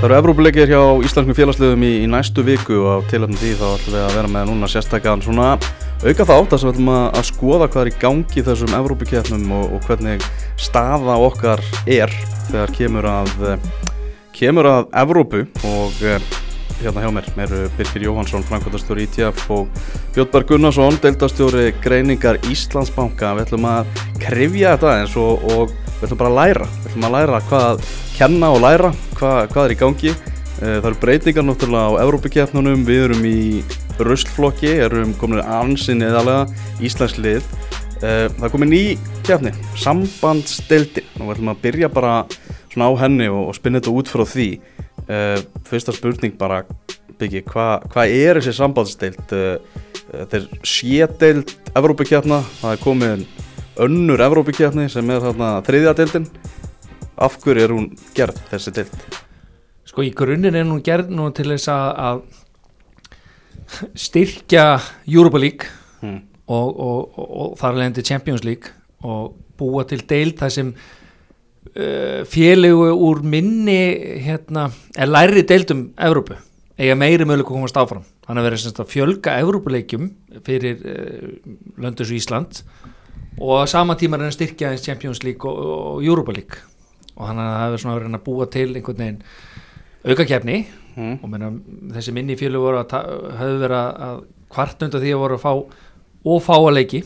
Það eru Evrópuleikir hjá Íslandskum félagsliðum í, í næstu viku og á tilöfnum því þá ætlum við að vera með núna sérstaklega svona auka þátt þar sem við ætlum að, að skoða hvað er í gangi þessum Evrópukefnum og, og hvernig staða okkar er þegar kemur að kemur að Evrópu. Og eh, hérna hjá mér eru Birgir Jóhansson, Frankværtastjóri ITF og Björnberg Gunnarsson, deildastjóri Greiningar Íslandsbanka. Við ætlum að krifja þetta eins og, og við ætlum bara að læra. Við ætlum að læra hvað kenna og læra hvað, hvað er í gangi. Eh, það eru breytingar náttúrulega á Európakefnunum við erum í röstflokki erum komin ansinn eðalega Íslands lið. Eh, það er komin ný kefni, sambandsdeildin og við ætlum að byrja bara svona á henni og, og spinna þetta út frá því. Eh, fyrsta spurning bara byggi, hvað hva er þessi sambandsdeild? Þetta er sédeild Európakefna, það er komin önnur Európakefni sem er þarna þriðja deildin af hverju er hún gerð þessi deilt? Sko í grunninn er hún gerð nú til þess að styrkja Europa League hmm. og, og, og, og þar leðandi Champions League og búa til deilt það sem uh, félögu úr minni hérna, er læri deiltum Evrópu, eiga meiri möguleik að komast áfram. Þannig að vera að fjölga Evrópuleikjum fyrir uh, löndus í Ísland og sama tíma er hann styrkja Champions League og Europa League. Og það hefur svona verið að búa til einhvern veginn aukakefni mm. og menna, þessi minni fjölu voru að höfðu verið að kvartnönda því að voru að fá og fá að leiki.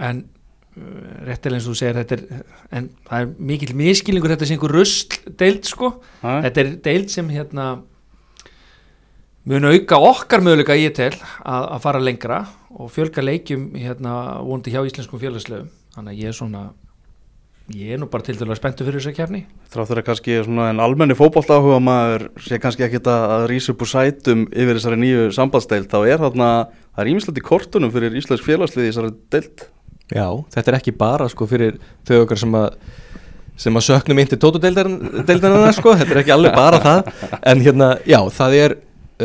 En uh, réttilega eins og þú segir þetta er, en það er mikill miskilingur þetta er einhver röst deild sko. Hæ? þetta er deild sem hérna mun auka okkar möguleika í tel að, að fara lengra og fjölga leikjum hérna vondi hjá íslenskum fjöluslegu þannig að ég er svona Ég er nú bara til dælu að spenntu fyrir þessa kefni Þráttur að kannski en almenni fókbólt áhuga maður sé kannski ekkit að rýsa upp úr sætum yfir þessari nýju sambandsteilt þá er þarna, það er ímislegt í kortunum fyrir Íslands félagsliði í þessari deilt Já, þetta er ekki bara sko fyrir þau okkar sem að sem að söknum inn til tótudeildarna sko, þetta er ekki alveg bara það. En hérna, já, það er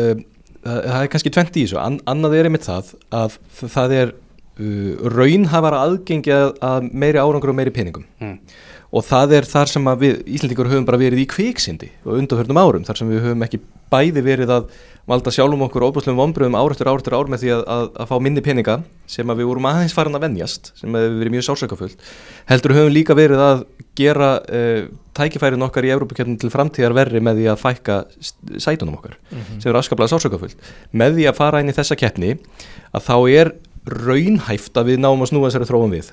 um, það, er kannski tvent í þessu An annað er einmitt það að það er uh, raunhafara aðgengi að, að meiri árangur og meiri peningum mm. og það er þar sem við Íslandingur höfum bara verið í kviksindi og undarhörnum árum þar sem við höfum ekki bæði verið að valda sjálfum okkur óbúslegum ombröðum ár eftir ár eftir ár með því að, að, að fá minni peninga sem að við vorum aðeins farin að vennjast sem hefur verið mjög sásökafullt heldur höfum líka verið að gera uh, tækifærin okkar í Európa-kjöfnum til framtíðar verri með því að fækka sætunum okkar mm -hmm. sem er afskaplega sásökafullt með því að fara inn í þessa keppni að þá er raunhæft að við náum að snúa þessari þróum við.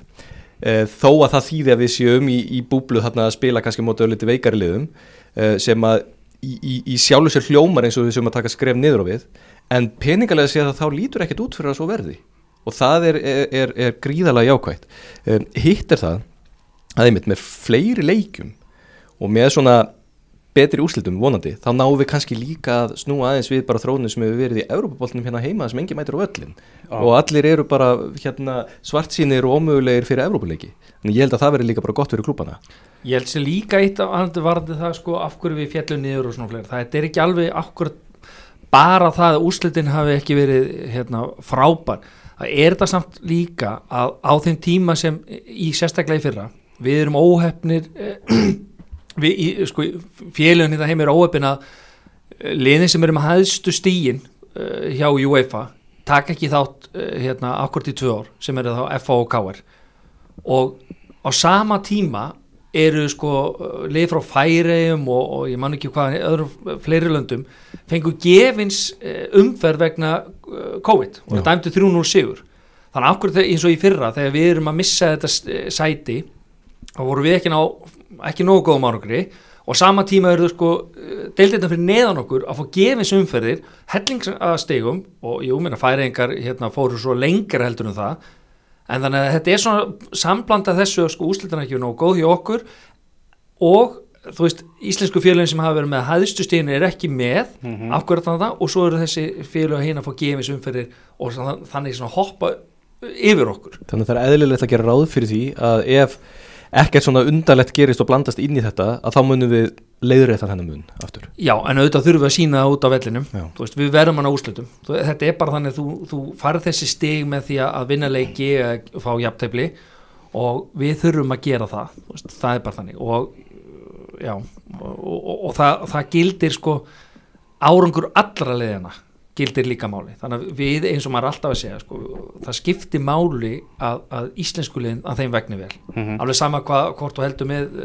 E, þó að það þýði að við séum í, í búblu þarna að spila kannski mótið veikari liðum e, sem að í, í, í sjálfu sér hljómar eins og við séum að taka skref niður á við en peningalega sé að þá lítur ekkert út fyrir að svo verði. Og það er, er, er gríðalega jákvægt e, hitt er það að einmitt með fleiri leikum og með svona betri úslitum vonandi, þá náum við kannski líka að snúa aðeins við bara þróunum sem hefur verið í Európa-bólnum hérna heima sem engi mætir á öllin ah. og allir eru bara hérna, svartsýnir og ómögulegir fyrir Európa-leiki en ég held að það veri líka bara gott fyrir klúpana Ég held sér líka eitt af andur varði það sko af hverju við fjallum niður og svona fleira. Það er ekki alveg akkurat bara það að úslitin hafi ekki verið hérna, frábær. Það er það samt líka að á þeim tíma sem í sérstaklega í fyrra við erum óhefnir við, sko, félagin þetta heim er óöfin að eh, liðin sem eru með hæðstu stíin uh, hjá UEFA taka ekki þátt uh, hérna akkord í tvö ár sem eru þá FA og KR og á sama tíma eru sko lið frá færiðum og, og ég man ekki hvað öðrum fleiri löndum fengur gefins uh, umferð vegna COVID og það dæmdi 3-0 sigur. Þannig að akkur eins og í fyrra þegar við erum að missa þetta sæti þá voru við ekki ná ekki nógu góðum árangri og sama tíma eru þau sko deildina fyrir neðan okkur að fá gefins umferðir hellingsastegum og jú, minna færingar hérna fóru svo lengra heldur en það en þannig að þetta er svona samblanda þessu sko úslitana ekki nógu góð hjá okkur og þú veist, íslensku félagin sem hafa verið með hæðstu stíðin er ekki með mm -hmm. akkurat þannig það og svo eru þessi félag að hérna fá gefins umferðir og þannig svona hoppa yfir okkur Þannig að það er eðlilegt að gera ráð fyrir því að ef ekkert svona undarlegt gerist og blandast inn í þetta að þá munum við leiðrættan hennar mun aftur. Já, en auðvitað þurfum við að sína það út á vellinum, veist, við verðum hann á úslutum þetta er bara þannig að þú, þú farð þessi stig með því að vinna leiki eða fá jafntæfli og við þurfum að gera það, veist, það er bara þannig. Og já, og, og, og það, það gildir sko árangur allra leiðina gildir líka máli. Þannig að við eins og maður alltaf að segja sko, það skiptir máli að, að íslensku liðin að þeim vegni vel. Mhm. alveg sama hvað, hvort þú heldur með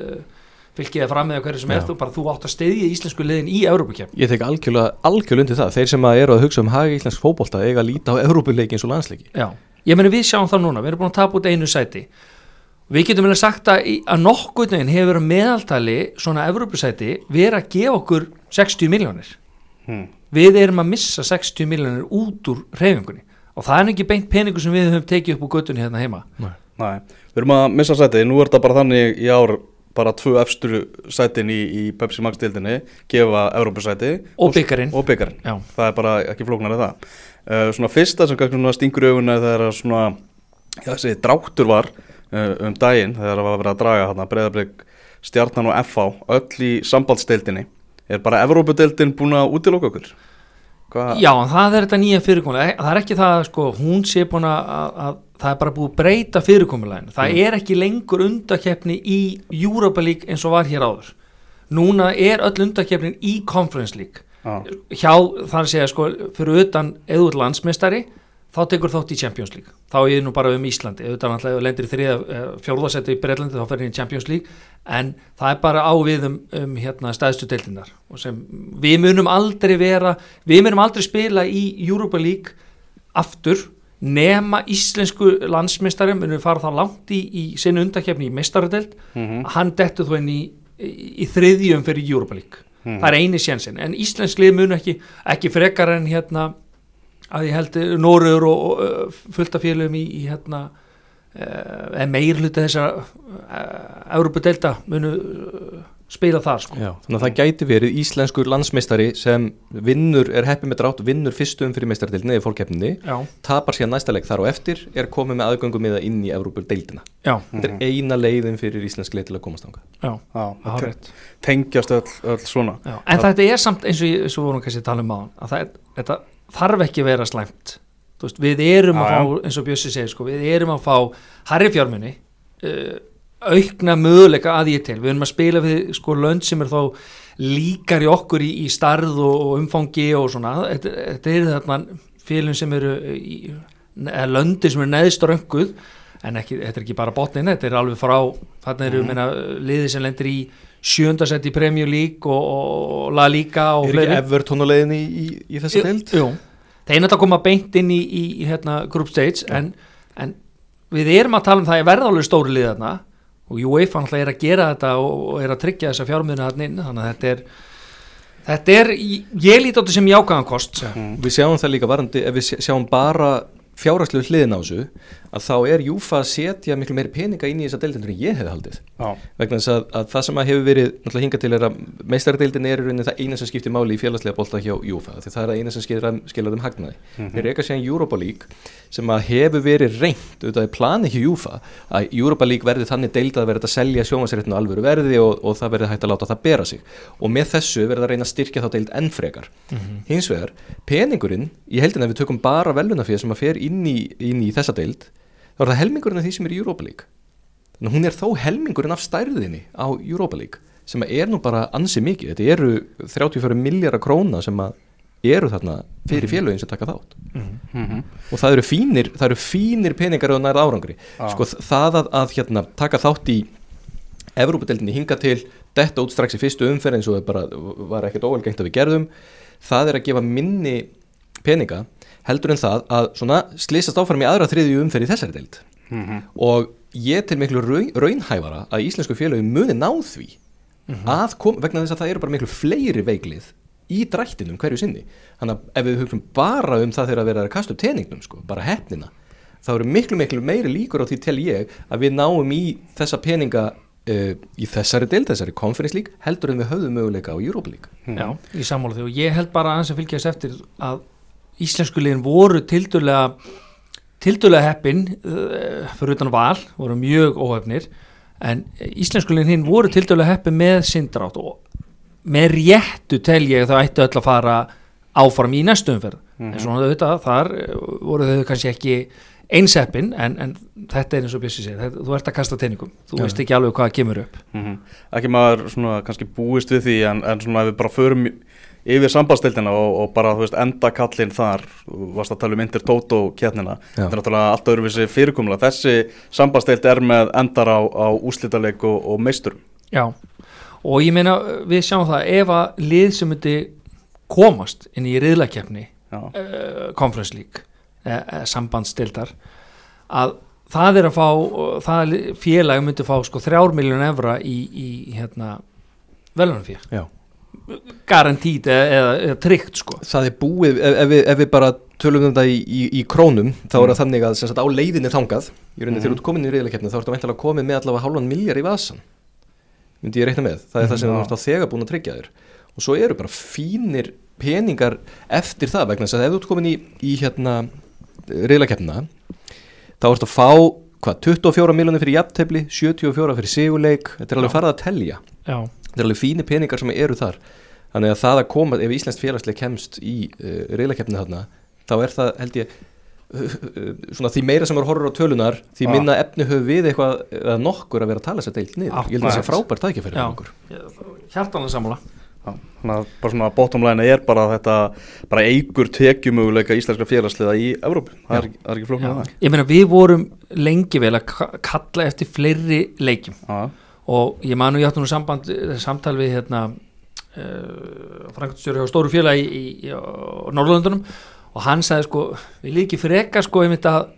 fylgið að fram með hverju sem Já. er þú bara þú átt að steyðja íslensku liðin í Európa-kjöfn Ég tek algjörlega, algjörlega undir það. Þeir sem að eru að hugsa um hagi íslensk fótbolta eiga að líta á Evrópuleiki eins og landsleiki. Já, ég meni við sjáum það núna, við erum búin að tapa út einu sæti. Við getum vel sagt að, að nokkuð neginn hefur verið að meðaltali svona Evrópusæti verið að gefa okkur 60 miljónir. Hmm. Við erum að missa 60 miljónir út úr reyfingunni og það er ekki beint peningu sem við höfum tekið upp úr göttunni hérna heima. Nei, við erum að missa sæti, nú er þetta bara þannig í ár bara tvö efstu sætin í, í Pepsi Max dildinni gefa Evrópusæti Og byggarinn, það er bara ekki flóknar en það. Uh, svona fyrsta sem kannski stingur í auguna þegar að svona já, þessi dráttur var uh, um daginn þegar það var verið að draga hérna breyðablík stjarnan og FH öll í sambandsdeildinni. Er bara Evrópudeildin búin að útiloka okkur? Hva? Já, það er þetta nýja fyrirkomulega, það er ekki það sko, hún sé búin að, að það er bara búið að breyta fyrirkomuleginu, það er ekki lengur undakeppni í Europa League eins og var hér áður. Núna er öll undakeppnin í Conference League. Já. hjá þar að segja sko fyrir utan eður landsmeistari þá tekur þátt í Champions League þá er ég nú bara um Íslandi þú lendir í þriða fjórðasetti í Breitlandi þá fer ég í Champions League en það er bara á við um, um hérna stæðstu sem við munum aldrei vera við munum aldrei spila í Europa League aftur nema íslensku landsmeistari munum fara þá langt í, í sinni undakefni í meistaradeld Mhm. hann dettur þú inn í, í, í þriðjum fyrir Europa League Mhm. það er eini sjensin en íslensk lið mun ekki, ekki frekar en hérna að ég held Nóruður og, og fullt af félögum í, í hérna uh, meir hluti þessar uh, Európa-delta munu uh, spila þar sko. Já, þannig að það gæti verið íslenskur landsmeistari sem vinnur, er heppið með drátt vinnur fyrstum fyrir meistardildinni eða fólkkeppninni já, tapar síðan næsta leik þar og eftir er komið með aðgöngum með það inn í Evrópudeildina. Já, Þetta er eina leiðin fyrir íslensk leið til að komast ánga já, Já, það er rétt. tengjast öll, öll svona. Já. en þetta er samt eins og, ég, eins og við vorum kannski að tala um aðan að það þetta þarf ekki að vera slæmt. Þú veist, við erum að Já, fá, eins og Bjössi segir sko, við erum að fá harri fjármunni uh, aukna möguleika að ég til, við erum að spila við sko lönd sem er þá líkar í okkur í, í starð og, og umfangi og svona, þetta, þetta er þarna félum sem eru í, eða löndi sem eru neðst rönguð en ekki, þetta er ekki bara botnin, þetta er alveg frá þarna eru meina, liði sem lendir í sjöndasett í Premier League og, og La Liga og Er ekki Everton á leiðinni í, í, í þessa deild? Jú, þeir náttúrulega koma beint inn í, í, hérna, group stage en, en við erum að tala um það að verða alveg stóri lið þarna og UEFA náttúrulega er að gera þetta og, er að tryggja þessa inn þannig að þetta er þetta er, ég líti á þetta sem jákvæðan kost. Við sjáum það líka varandi, ef við sjá- sjáum bara fjárhærslu hliðin á þessu að þá er Júfa að setja miklu meiri peninga inn í þessa deildendur en ég hefði haldið. Já, vegna þess að, að það sem að hefur verið náttúrulega hingað til er að meistaradeildin er það eina sem skiptir máli í félagslega bolta hjá Júfa því það er það eina sem skilar um hagnaði. Mhm. þeir reyka síðan Europa League sem að hefur verið reynd auðvitað er plani hjá Júfa að Europa League verði þannig deildað að verði að selja sjómasréttinu alvöru verði og, og það verði hægt að láta það bera sig. Og með þessu verði að reyna inn í, inn í þessa deild þá er það helmingurinn af því sem er í Europa League. Þannig að hún er þó helmingurinn af stærðinni á Europa League sem er nú bara ansi mikið, þetta eru 34 miljardar króna sem að eru þarna fyrir félögin sem taka þátt. Mhm. og það eru fínir, það eru fínir peningar og nærð árangri. Já. sko það að, að hérna, taka þátt í Evrópadeildinni hinga til detta út strax í fyrstu umferð eins og það bara var ekkert óvelgengt að við gerðum það er að gefa minni peninga heldur en það að svona slýsast áfram í aðra þriðju umferð í þessari deild. Mhm. og ég til miklu raun, raunhæfara að íslensku félögum muni ná því að kom, vegna þess að það eru bara miklu fleiri veiklið í drættinum hverju sinni. Þannig að ef við hugum bara um það þegar að vera að kasta upp teningnum sko, bara hefnina þá eru miklu miklu meiri líkur á því tel ég að við náum í þessa peninga uh, í þessari deild, þessari conference league heldur en við höfum möguleika á Europa League. Já, í sammála því. Og ég held bara aðeins að fylgjast eftir að íslensku liðin voru tildulega tildulega heppin uh, fyrir utan val, voru mjög óhefnir en íslensku liðin hinn voru tildulega heppin með sindrátt og með réttu tel ég þau ættu öll að fara áfram í næstu umferð. En svona auðvitað þar eh, voru þau kannski ekki einseppin en, en þetta er eins og Bjössi segir þetta, þú ert að kasta teiningum, þú Já. veist ekki alveg hvað kemur upp. Mm Ekki maður svona kannski búist við því en, en svona ef við bara förum yfir sambandstildina og, og bara veist enda kallinn þar, varst að tala um Inter Toto kjarnina, Já. þetta er náttúrulega allt öðruvísi fyrirkomlega, þessi sambandstild er með endar á, á úslítaleik og, og meisturum. Já, og ég meina við sjáum það ef að lið sem myndi komast inn í riðlakefni uh, Conference League uh, uh, sambandstildar að það er að fá það er li- félag myndi fá sko þrjár miljón evra í, í hérna velunarfér, Já. Garantít eða, eða, tryggt sko. Það er búið, ef, ef, við, ef við bara tölum um það í, í, í krónum þá er það þannig að sagt, á leiðinni þangað í rauninni Mhm. þegar þú ert komin í reyðleikefni þá ertu væntalega komin með allavega hálfan miljard í vasan myndi ég reikna með, það er það sem Já. þú ert á þegar búin að tryggja þér. Og svo eru bara fínir peningar eftir það vegna þess að ef þú ert komin í, í hérna reyðleikefnina þá ertu að fá hvað, 24 miljonir fyrir jafntefli 74 fyrir sigurleik þetta er alveg farið að telja. Já, þetta er alveg fínir peningar sem eru þar þannig að það að koma, ef Íslands félagslega kemst í uh, reyðleikefni þarna þá er það held ég uh, uh, svona því meira sem er horfur á tölunar því Já. minna efni höfum við eitthvað eða nokkur að vera að tala sér deilt niður. Ég held að það sé frábært tækifæri Já. fyrir okkur. Hjartanlega sammála. Já, þannig að bara svona bottom line er bara að þetta bara eigur tekjumöguleika íslenska félagsliða í Evrópu, það er, er ekki flóknir að það. Ég meina við vorum lengi vel að ka- kalla eftir fleiri leikjum. Já, og ég manu ég átti nú samband samtal við hérna uh, frangstjóri á stóru félagi í, í, í á Norrlöndunum og hann sagði sko, við líki freka sko einmitt að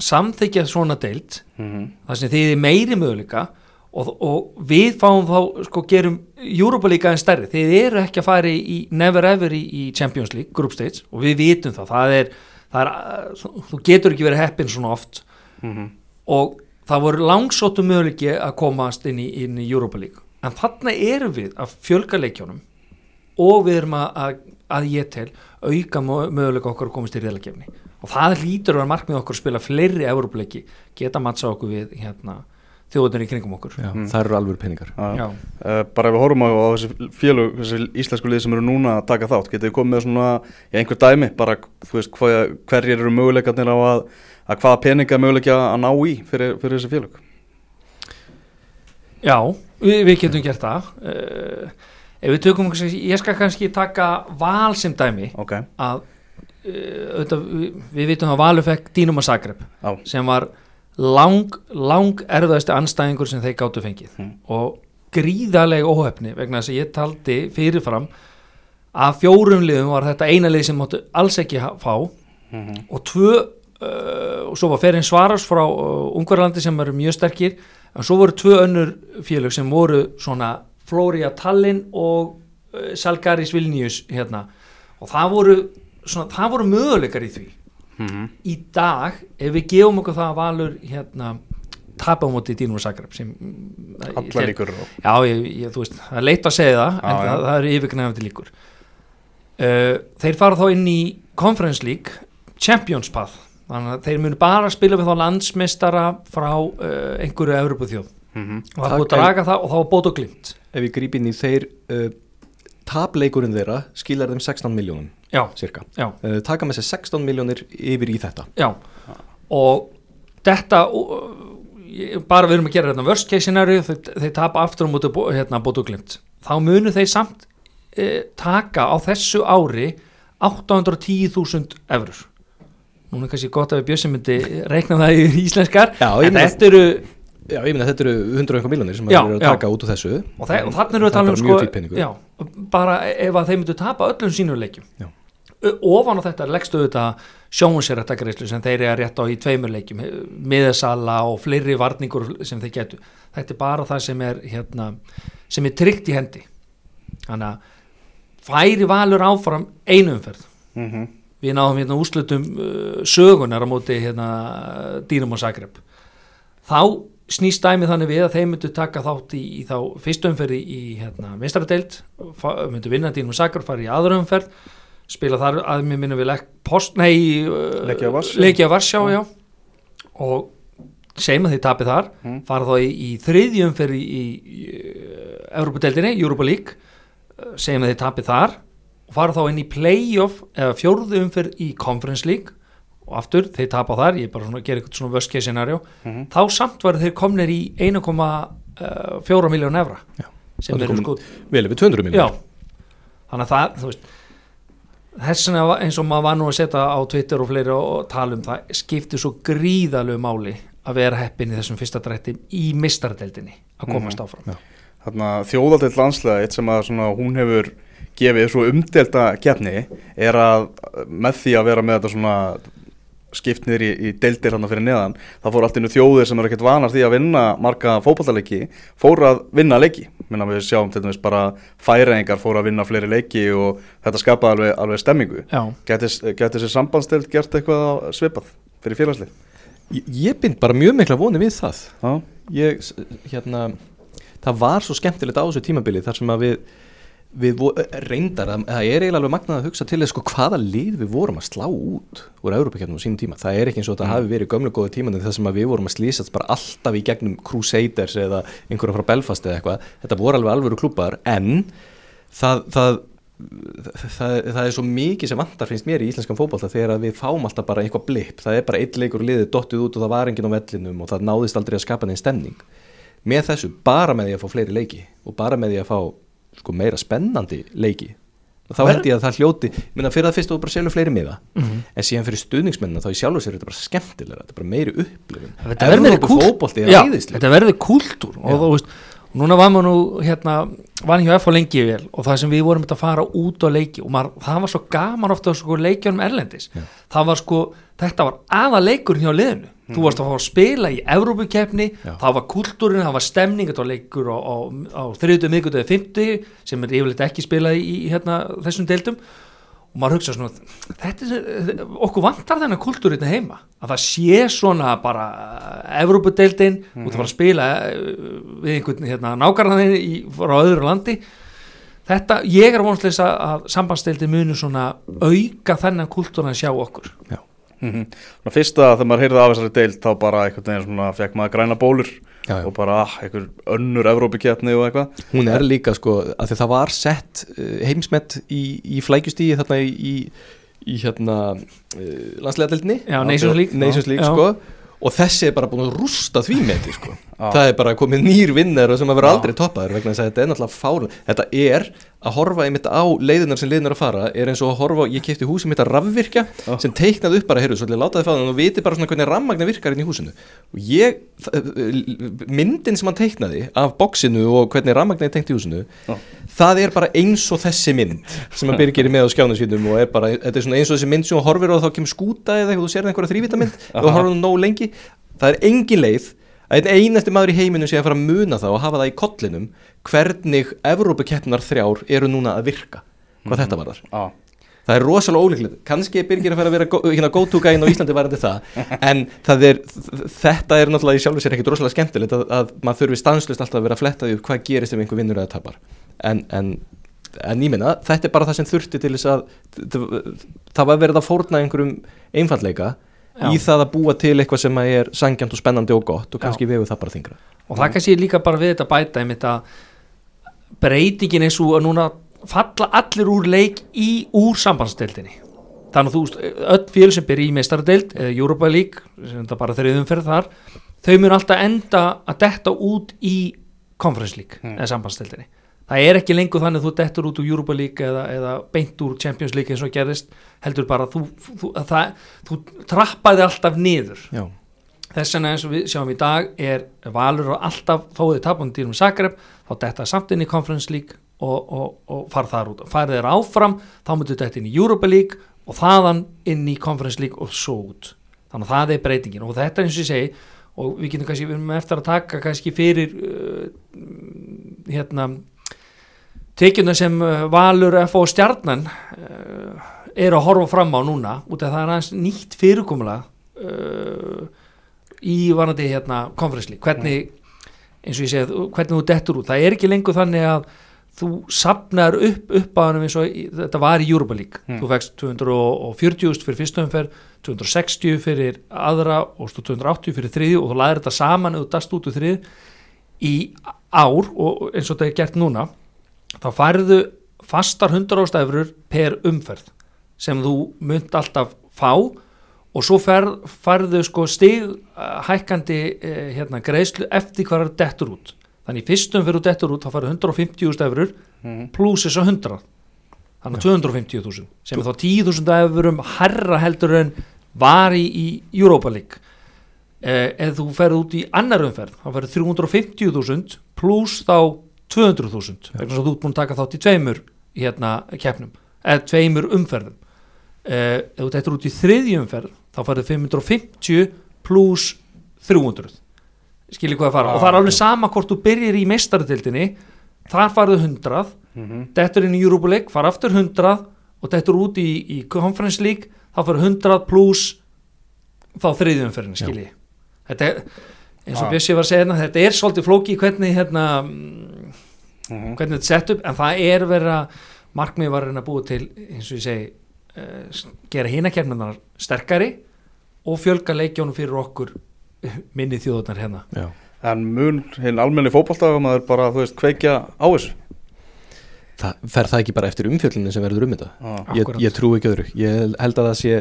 samþykja svona deild mm það sem þið er meiri möguleika og, og við fáum þá sko gerum Europa líka en stærri. Þið eru ekki að fara í, never ever í, í Champions League, Group Stage og við vitum það, það er, það er þú, getur ekki verið heppin svona oft. -hmm. og það voru langsóttu möguleiki að komast inn í, inn í Europa League en þarna erum við að fjölga leikjónum og við erum að, að, að ég tel auka mö- möguleika okkar að komast í reyðlakefni og það hlýtur að vera markmið okkar að spila fleiri Európa-leiki, geta mattsa okkur við hérna, þjóðunir í kringum okkur Já, Mm. það eru alveg peningar. Uh, bara ef við horfum á, á þessi félög, þessi íslensku lið sem eru núna að taka þátt, getið þið komið með svona, já, einhver dæmi, bara, þú veist, hvað, hverjir eru möguleikarnir á að, að hvaða peninga er möguleika að ná í fyrir, fyrir þessi félög? Já, við, við getum gert það. Uh, ef við tökum ég skal kannski taka val sem dæmi. Ok, að uh, auðvitað, við, við vitum að Valur fekk Dínum að Zagreb já, sem var lang, lang erfiðasti anstæðingur sem þeir gáttu fengið. Mm. og gríðarlega óhefni vegna þess að ég taldi fyrirfram að fjórum liðum var þetta eina lið sem máttu alls ekki fá. Mm og tvö og svo var Ferin Svaras frá uh, Ungverlandi sem eru mjög sterkir en svo voru tvö önnur félög sem voru svona Flória Tallinn og uh, Salgaris Vilnius hérna og það voru, svona, það voru möguleikar í því -hmm. í dag ef við gefum okkur það að Valur hérna tapa á móti Dínum og Zagreb sem allar líkur á. Já, ég, ég, veist, það er leitt að segja það en Já, já. það, það eru yfirgnefandi líkur uh, Þeir fara þá inn í Conference League Champions Path þannig að þeir munu bara spila við þá landsmeistara frá uh, einhverju Evropu Mm og það er búið að draga það og það var bót og glimt. Ef við grípum inn í þeir uh, tapleikurinn þeirra skilar þeim 16 miljónum Já, cirka. Já, uh, taka með sér 16 miljónir yfir í þetta. Já. Og þetta uh, bara við erum að gera hérna worst case scenario þeir, þeir tapa aftur móti bó- hérna, bót og glimt. Þá munu þeir samt uh, taka á þessu ári 810.000 eurur núna er kannski gott að við bjössum myndi reikna það í íslenskar. Já, en þetta eru Já, ég meina þetta eru 100 og einhver miljónir sem Já, þeir eru að já. taka út úr þessu. Og, þe og þannig erum við að tala um sko, já, bara ef að þeir myndu tapa öllum sínum leikjum. Já. Ö- ofan á þetta leggstu auðvitað sjónsérættagreislu sem þeir eru að rétta á í tveimur leikjum miðasala og fleiri varningur sem þeir getu þetta er bara það sem er hérna, sem er tryggt í hendi. Þannig að færi valur áfram einu umferð. -hmm. Við náðum hérna úrslutum uh, sögunar á móti hérna Dínum og Zagreb. Þá snýst dæmið þannig við að þeir myndu taka þátt í, í þá fyrstu umferði í hérna vinstradeild myndu vinna Dínum og Zagreb fara í aðra umferð spila þar að mér minnum við legg post, nei, uh, Leikja Varsjá. Já. Og segjum að þið tapið þar Mm. fara þá í, í þriðju umferð í, í, í Európa-deildinni, Europa League. Uh, segjum að þið tapið þar og fara þá inn í playoff eða fjórðu umferð í Conference League og aftur, þeir tapa þar, ég er bara svona að gera eitthvað svona worst case scenario, Mhm. þá samt var þeir komnir í 1,4 miljón evra Já. sem er eru sko vel yfir 200 Já, miljonir þannig að það, þú veist þess vegna var- eins og maður var nú að setja á Twitter og fleiri og tala um það skiptir svo gríðalegu máli að vera heppin í þessum fyrsta drætti í mistardeldinni að komast áfram Já. Þarna þjóðaldeild landslega eitt sem að svona hún hefur gefið svo umdelta keppni er að með því að vera með þetta svona skipt niður í, í deildir hann fyrir neðan það fór allt innu þjóðir sem eru ekkert vanar því að vinna marga fótballtaleiki fór að vinna leiki. Minna við sjáum til dæmis bara færæðingar fór að vinna fleiri leiki og þetta skapaði alveg, alveg stemmingu. Já, gæti þessi sambandstild gert eitthvað svipað fyrir félagslið? Ég, ég bind bara mjög mikla voni við það. Já, ég, hérna það var svo skemmtilegt á þessu tímabili þar sem að við, við vo- reyndar að það er eiginlega alveg magnað að hugsa til þess sko hvaða lið við vorum að slá út úr Európa-kjarnum á sínum tíma, það er ekki eins og þetta hafi verið gömlu góðu tímanu þar sem að við vorum að slýsast bara alltaf í gegnum Crusaders eða einhverja frá Belfast eða eitthvað, þetta voru alveg alvöru klúpar en það, það Það, það er svo mikið sem vantar finnst mér í íslenskan fótbolta þegar við fáum alltaf bara eitthvað blip, það er bara eitt leikur liðið dottið út og það var enginn á vellinum og það náðist aldrei að skapa neinn stemning. Með þessu, bara með því að fá fleiri leiki og bara með því að fá sko, meira spennandi leiki. Og þá held ég að það hljóti, minna fyrir að fyrst og bara selja fleiri miða, Mhm. en síðan fyrir stuðningsmennina þá í sjálfu sér er þetta bara skemmtilega þetta er bara meiri upplifun. Þetta verður er Já, æðislega þetta verður kúltúr og þú veist, núna var maður nú hérna, var F á lengi vel og það sem við vorum að fara út á leiki og maður, það var svo gaman ofta sko, leikjunum erlendis. Var sko, þetta var aða leikur hjá liðinu, þú varst að fá að spila í Evrópukeppni, Já. það var kúltúrin það var stemning, þetta var leikur á, á, á þriðutu, miðgutu eða fymtu sem er yfirleitt ekki spilað í, hérna, þessum deildum og maður hugsa svona þetta er, okkur vantar þennan kultúr hérna heima, að það sé svona bara Evrópudeildin mm -hmm. út að fara að spila eh, við einhvern hérna, nákarðaninn frá öðru landi þetta, ég er vonsleis að, sambandsdeildin munu svona auka þennan kultúr að sjá okkur Mm -hmm. Fyrsta þegar maður heyrði af þessari deild þá bara einhvern veginn svona fekk maður græna bólur Já, já. og bara ah, einhver önnur Evrópikeppni og eitthvað hún er líka sko að því það var sett uh, heimsmet í, í flækjustíði þarna í, í, í hérna uh, landslegadeldinni Já, Nations League. Sko og þessi er bara búin að rústa því með því sko Já. það er bara komið nýr vinnar sem að vera Já. aldrei toppaður vegna þess að þetta er náttúrulega fála þetta er að horfa einmitt á leiðinar sem leiðinar að fara er eins og að horfa, ég kefti húsi mitt að rafvirkja Já. sem teiknaði upp bara, heyrðu, svolítið látaði fáðan og viti bara svona hvernig rammagna virkar inn í húsinu og ég, þ- myndin sem hann teiknaði af boxinu og hvernig rammagna er tengt í húsinu Já. það er bara eins og þessi mynd sem að Birgir er með á skjánu sínum og er bara, þetta er svona eins og þessi mynd sem þú horfir og þá kemur skúta eða eitthvað, þú sér einhverja þrývitamynd og þú horfir hún nóg lengi, það er engin leið að einn einasti maður í heiminum sé að fara að muna það og hafa það í kollinum hvernig Evrópukeppnar þrjár eru núna að virka hvað þetta var þar ah. það er rosalega ólíklegt, kannski er Birgir að fara að vera go- hérna go-to-gæin á Íslandi varandi það en það er, þetta er náttúrulega í sjálfu sér ekkit rosalega skemmtilegt að, að maður þurfi stanslust alltaf að vera að fletta því hvað gerist ef einhver vinnur eða tapar. En, en, en ég minna, þetta er bara það sem þurfti til þess að það var verið að fórna einhverjum einfalleika Já. í það að búa til eitthvað sem er sangjant og spennandi og gott og kannski vegur það bara þingra og það kannski líka bara við þetta bæta einmitt að breytingin er svo að núna falla allir úr leik í úr sambandsdeildinni þannig að þú veist, öll fjöl sem byrja í meistaradeild eða Europa League, sem þetta bara þeirriðum fyrir þar, þau mun alltaf enda að detta út í Conference League Hmm. eða sambandsdeildinni það er ekki lengur þannig að þú dettur út úr Europa League eða, eða beint úr Champions League eins og gerðist, heldur bara þú, þú, að það, þú trappaði alltaf niður. Já, þess vegna eins og við sjáum í dag er Valur og alltaf þó þið tapum dýrum Zagreb þá detta samt inn í Conference League og, og, og fara þar út. Farið þeir áfram þá myndu detta inn í Europa League og þaðan inn í Conference League og svo út. Þannig að það er breytingin. Og þetta er eins og ég segi og við getum kannski, við erum eftir að taka kannski fyrir uh, hérna tekjuna sem uh, Valur F og Stjarnan uh, eru að horfa fram á núna út af það er aðeins nýtt fyrirkomulag uh, í vanandi hérna konferensli, hvernig eins og ég segið, hvernig þú dettur út. Það er ekki lengur þannig að þú sapnar upp upp að hann eins og þetta var í Europa League, Mm. þú vekst 240 fyrir fyrstu umferð 260 fyrir aðra og svo 280 fyrir þriðju og þú laðir þetta saman þú dast út úr þriðju í ár og eins og þetta er gert núna þá færðu fastar 100 ástæfrur per umferð sem þú munt alltaf fá og svo færðu sko stig uh, hækkandi uh, hérna, greiðslu eftir er dettur út. Þannig fyrstum fyrir dettur út þá færðu 150.000 eurur Mhm. pluss þess að 100 þannig að 250.000 sem er þá 10.000 eurum herra heldur en var í, í Europa League. Eh, ef þú ferð út í annar umferð þá ferð 350.000 pluss þá 200.000 vegna svo þú ert búin að taka þátt í tveimur hérna keppnum eða tveimur umferðum. Eh, ef þú tektur út í þriðju umferð þá ferð 550 pluss 300 skiljið hvað að fara? Ah, og það er alveg sama hvort þú byrjir í meistaratildinni þar farðu 100 Mhm. dettur inn í Europa League, fara aftur 100 og dettur út í, í Conference League þá farðu 100 pluss þá þriðjumferðin skilji. Þetta er eins og Ah. Bjössi var að segja hérna, þetta er svolítið flóki hvernig hérna mm, Mhm. hvernig þetta er sett upp en það er verið að markmið var að reyna að búa til eins og ég segi uh, gera hinakefnunar sterkari og fjölga leikjónum fyrir okkur minni þjóðunar hérna Já. En mun hinn almenni fótballtafamaður bara, þú veist, kveikja á þessu Það fer það ekki bara eftir umfjöllinu sem verður um þetta ah. ég, ég trú ekki öðru ég held að það sé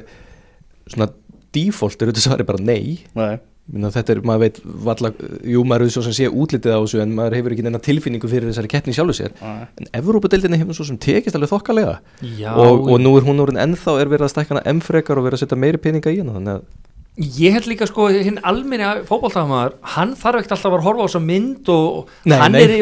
svona default er auðvitað svari bara nei Nei, Minna, þetta er, maður veit valla, jú maður er svo sem sé útlitið á þessu en maður hefur ekki neina tilfinningu fyrir þessari keppni sjálfu sér nei en Evrópadeildinni hefur svo sem tekist alveg þokkalega Já, og, og nú er hún orðin ennþá er verið að stækka hana ennfrekar og verið að setja meiri peninga í hana þannig að Ég held líka sko hinn almenni fótballtafamaður, hann þarf ekkert alltaf að horfa á þessa mynd og Nei, hann nei. er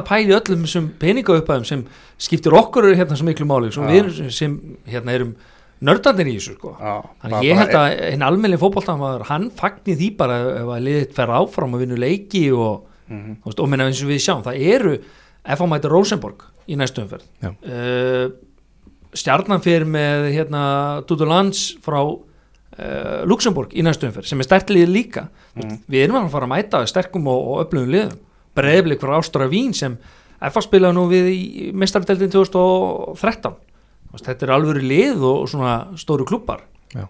að pæli öllum þessum peningaupphæðum sem skiptir okkur hérna svo miklu máli sem Já. við sem hérna erum nördandir í þessu sko. Já, Þannig ég held að hinn almenni fótballtafamaður, hann fagnir því bara ef að liðið fer áfram og vinur leiki og, mm þú veist, og minna eins og við sjáum, það eru FH mæti Rosenborg í næstu umferð. Já. Uh, stjarnan fyrir með hérna Dudu Lands frá uh, Luxemburg í næstu umferð sem er stertlið líka Mhm. við erum að fara að mæta sterkum og, og öflugum liðum breyflik frá Ástra Vín sem FA spilaði nú við í mestardeldin 2013 Þú veist, þetta er alvöru lið og, og svona stóru klubbar Já.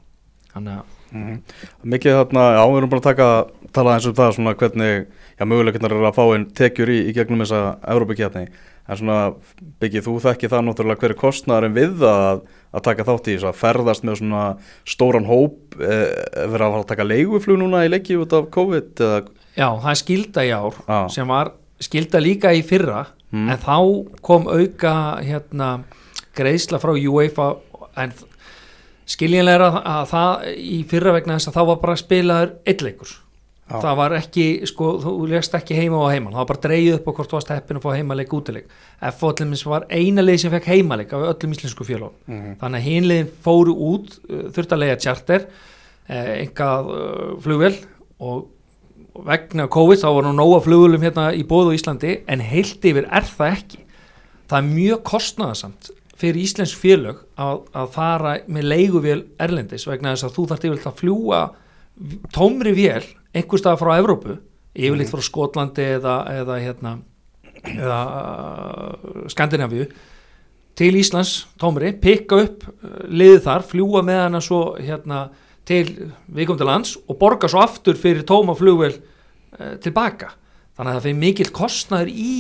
þannig að -hmm. Mikið þarna, já, við erum bara að taka tala eins um það svona hvernig já, möguleikirnar eru að fá inn tekjur í, í gegnum þessa Evrópakjarni en svona byggið þú þekki það náttúrulega hver er kostnæðurinn við að, að taka þátt í þess að ferðast með svona stóran hóp e, verið að taka leiguflug núna í leiki út af COVID eða, já, það er skilda í ár Já. sem var skilda líka í fyrra Mm. en þá kom auka hérna greiðsla frá UEFA en skiljanlega að það í fyrra vegna þess að þá var bara spilaður eittleikur Já. það var ekki, sko, þú legst ekki heima og heiman, það var bara dreigð upp á hvort þú varst heppin að fá heimaleik útileik. F allir var eina leið sem fekk heimaleik af öllum íslensku fjölum Mhm. þannig að hinlegin fóru út uh, þurft að leiða charter uh, enga uh, flugvel og vegna COVID þá var nú nóga flugulum hérna í bóðu á Íslandi en heilt yfir er það ekki. Það er mjög kostnaðasamt fyrir íslensk félög að, að fara með leiguvél erlendis vegna þess að þú þarft yfirleitt að fljúa tómri vél einhver stað frá Evrópu yfirleitt frá Skotlandi eða, eða hérna eða uh, Skandinavíu til Íslands tómri, pikka upp uh, liðið þar, fljúa með hana svo hérna til vikum til lands og borga svo aftur fyrir tóma flugvel uh, tilbaka. Þannig að það fyrir mikill kostnaður í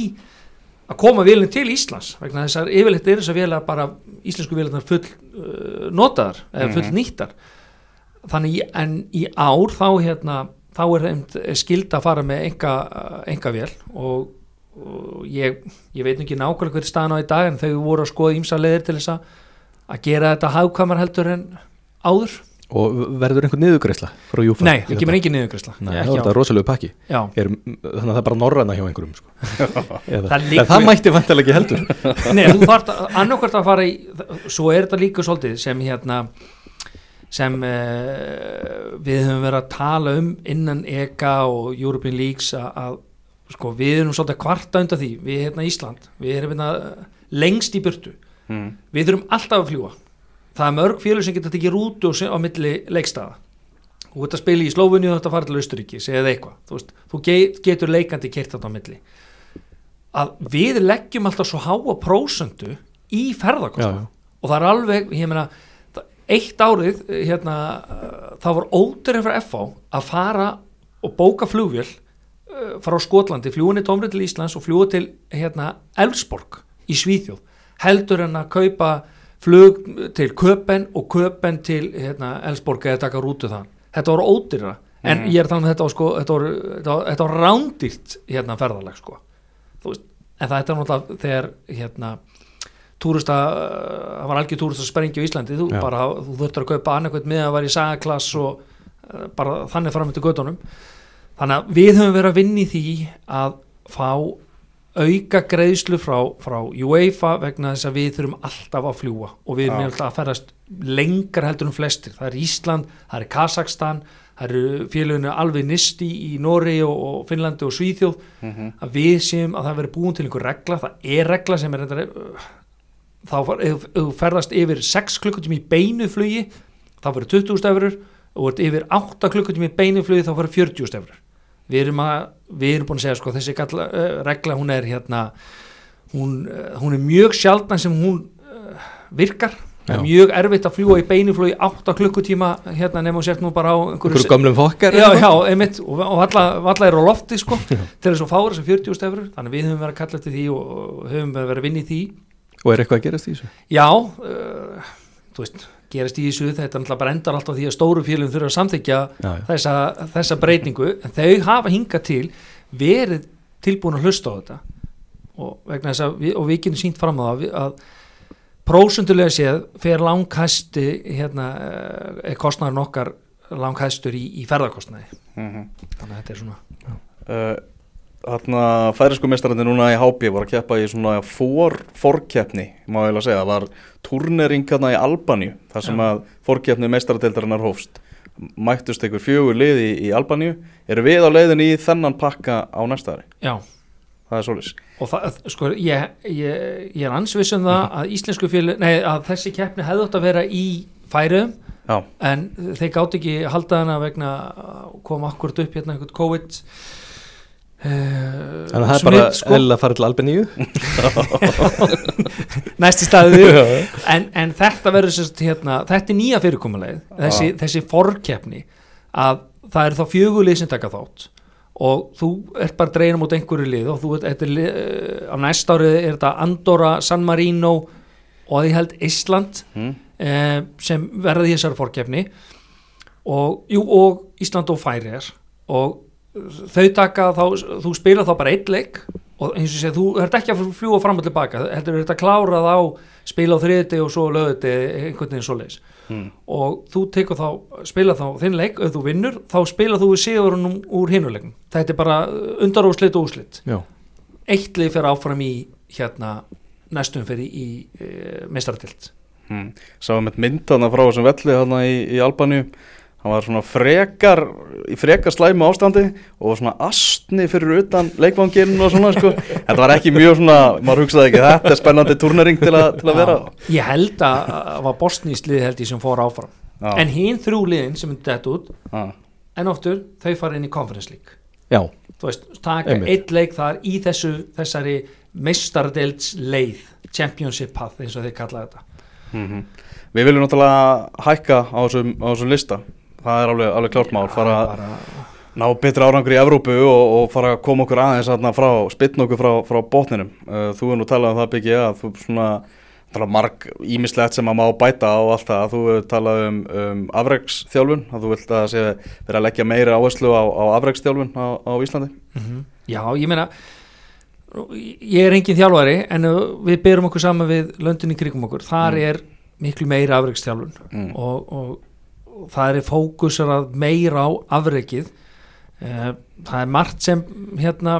að koma vélinn til Íslands vegna þess að yfirleitt er þess að vélar bara íslensku vélarnar full uh, notaðar eða full Mhm. nýttar þannig en í ár þá hérna þá er þeim skilda að fara með enga, enga vél og, og ég, ég veit ekki nákvæmlega hverju staðan á í dag en þau voru að skoða ímsa leiðir til þess að gera þetta hagkvæmar heldur en áður og verður einhver niðugreisla frá Júfa? Nei, það kemur engin niðurgræsla Nei, það er þetta rosalegu pakki. Já, er, þannig að það er bara norræna hjá einhverjum sko. Eða, Það það, liggur- það mætti vantilega ekki heldur. Nei, þú þarft annarkvært að fara í svo er þetta líka svolítið sem hérna sem uh, við höfum verið að tala um innan EGA og European Leagues að, að sko við erum svolítið að kvarta undan því. Við hérna Ísland, við erum hérna lengst í burtu, mm. við þurfum alltaf að fljúa það er mörg félug sem geta tekið rútu á, á milli leikstaða. Þú ert að spila í Slófunni og þú ert að fara til Austuríki eða eitthvað, þú, veist, þú get, getur leikandi kert þetta á milli. Að við leggjum alltaf svo háa prósendu í já. og það er alveg, ég meina eitt árið, hérna uh, það var ódurinn fyrir FH að fara og bóka flugvél uh, frá Skotlandi, fljúinni tómri til Íslands og fljúa til hérna Elfsborg í Svíþjóð. Heldur en að kaupa flug til Köpen og Köpen til hérna, Elsborg eða taka rútu það þetta voru ódýra en Mhm. ég er þannig að þetta var sko þetta voru, þetta þetta var rándýrt hérna ferðalag sko. Veist, en það er náttúrulega þegar hérna túrista, uh, það var algjör túrista sprengju í Íslandi, þú bara þú þurftur að kaupa annarkvæmt með að vera í sagaklass og uh, bara þannig fram til göttunum þannig að við höfum verið að vinna í því að fá auka greiðslu frá, frá UEFA vegna þess að við þurfum alltaf að fljúa og við erum Já. alltaf að ferðast lengar heldur en flestir, það er Ísland það er Kazakstan, það eru félaginu alveg nisti í Nóri og, og Finnlandi og Svíþjóð. Mhm. að við séum að það veri búin til einhver regla það er regla sem er uh, þá ef ef ferðast yfir 6 klukkutími í beinu flugi þá fyrir 20.000 eurur og yfir 8 klukkutími í beinu flugi þá fyrir 40.000 eurur við erum, að, við erum búin að segja sko, þessi galla, uh, regla hún er hérna hún, uh, hún er mjög sjaldan sem hún uh, virkar. Já. mjög erfitt að fljúa í beinu flugi 8 klukkutíma hérna nema og sért nú bara á einhverju gömlum fokkar já, já, einmitt, og, og alla, alla er á lofti sko, til þess að fára þessar 40 stefur þannig að við höfum verið að kalla eftir því og, höfum verið að vinna í því. Og er eitthvað að gerast í þessu? Já, uh, þú veist gerast í þessu, þetta náttúrulega bara endar alltaf því að stóru félum þurfa að samþykja já, já. þessa, þessa breytingu en þau hafa hingað til verið tilbúin að hlusta á þetta og vegna þess að við, og við getum sínt fram á það að prósundulega séð fer langhæsti hérna, eh, kostnæður okkar langhæstur í, í ferðarkostnæði Mhm. þannig að þetta er svona Uh, Þarna færisku mestarandi núna í HB var að keppa í svona for, forkeppni, má ég eiginlega segja, það var turnering hérna í Albaníu, þar sem að forkeppni mestaradeildarinnar hófst. Mættust einhver fjögur lið í, í Albaníu, eru við á leiðinni í þennan pakka á næsta ári? já, Það er svolis. og það, sko, ég, ég, ég er ansviss um það að íslensku félag, nei, að þessi keppni hefði átt að vera í færiðum Já, en þeir gátt ekki halda hana vegna að koma akkurat upp hérna einhvern COVID þannig að það er bara sko, eðlilega að fara til Albeníu. Næsti staði en, en þetta verður sérst hérna, þetta er nýja fyrirkomulegð þessi, þessi forkeppni að það er þá fjögulið sem taka þátt. Og þú ert bara dregin mot einhverju lið og þú ert, er lið, eh, á næsta árið er þetta Andorra, San Marino og að ég held Ísland mm. eh, sem verði þessari fórkeppni og, jú, og Ísland og Færiðar og þau taka þá, þú spila þá bara eitt leik og eins og sé, þú ert ekki að fljúa fram og tilbaka, heldur þetta klárað á spila á þriðti og svo lögði einhvern veginn svo leis Mm. og þú tekur þá, spila þá þinn leik ef þú vinnur, þá spila þú við sigurunum úr hinuleikum, þetta er bara undarúslit og úslit, já, eitt leik fyrir áfram í hérna næstum fyrir í e, meistaratilt Mm. Sáum eitt mynd hana frá þessum velli hana í, í Albaníu hann var svona frekar í frekar slæmu ástandi og svona astni fyrir utan leikvanginn og svona sko þetta var ekki mjög svona, maður hugsaði ekki þetta er spennandi turnering til, a, til að vera Ég held að það var bosníslið held ég sem fór áfram Já. en hinn þrjú liðin sem myndi þetta út Já. en oftur þau fara inn í conference league já, þú veist, taka Einmitt. eitt leik þar í þessu þessari meistardelds leið championship path eins og þeir kalla þetta Mhm. Við viljum náttúrulega hækka á þessum, á þessum lista það er alveg, alveg klárt mál fara að ná betri árangur í Evrópu og, og fara að koma okkur aðeins aðna frá, spytna okkur frá, frá botninum uh, þú er nú talað um það byggja að þú svona tala marg ímislegt sem að má bæta á allt það, þú hefur talað um, um afreiksþjálfun, að þú vilt að sé vera að leggja meiri áherslu á, á afreiksþjálfun á, á Íslandi Mhm. Já, ég meina ég er engin þjálfari en við byrjum okkur saman við löndin í krigum okkur, þar Mm. er miklu meira afreikstjálfun mm. og, og það er fókusar að meira á afreikið Eh, það er margt sem hérna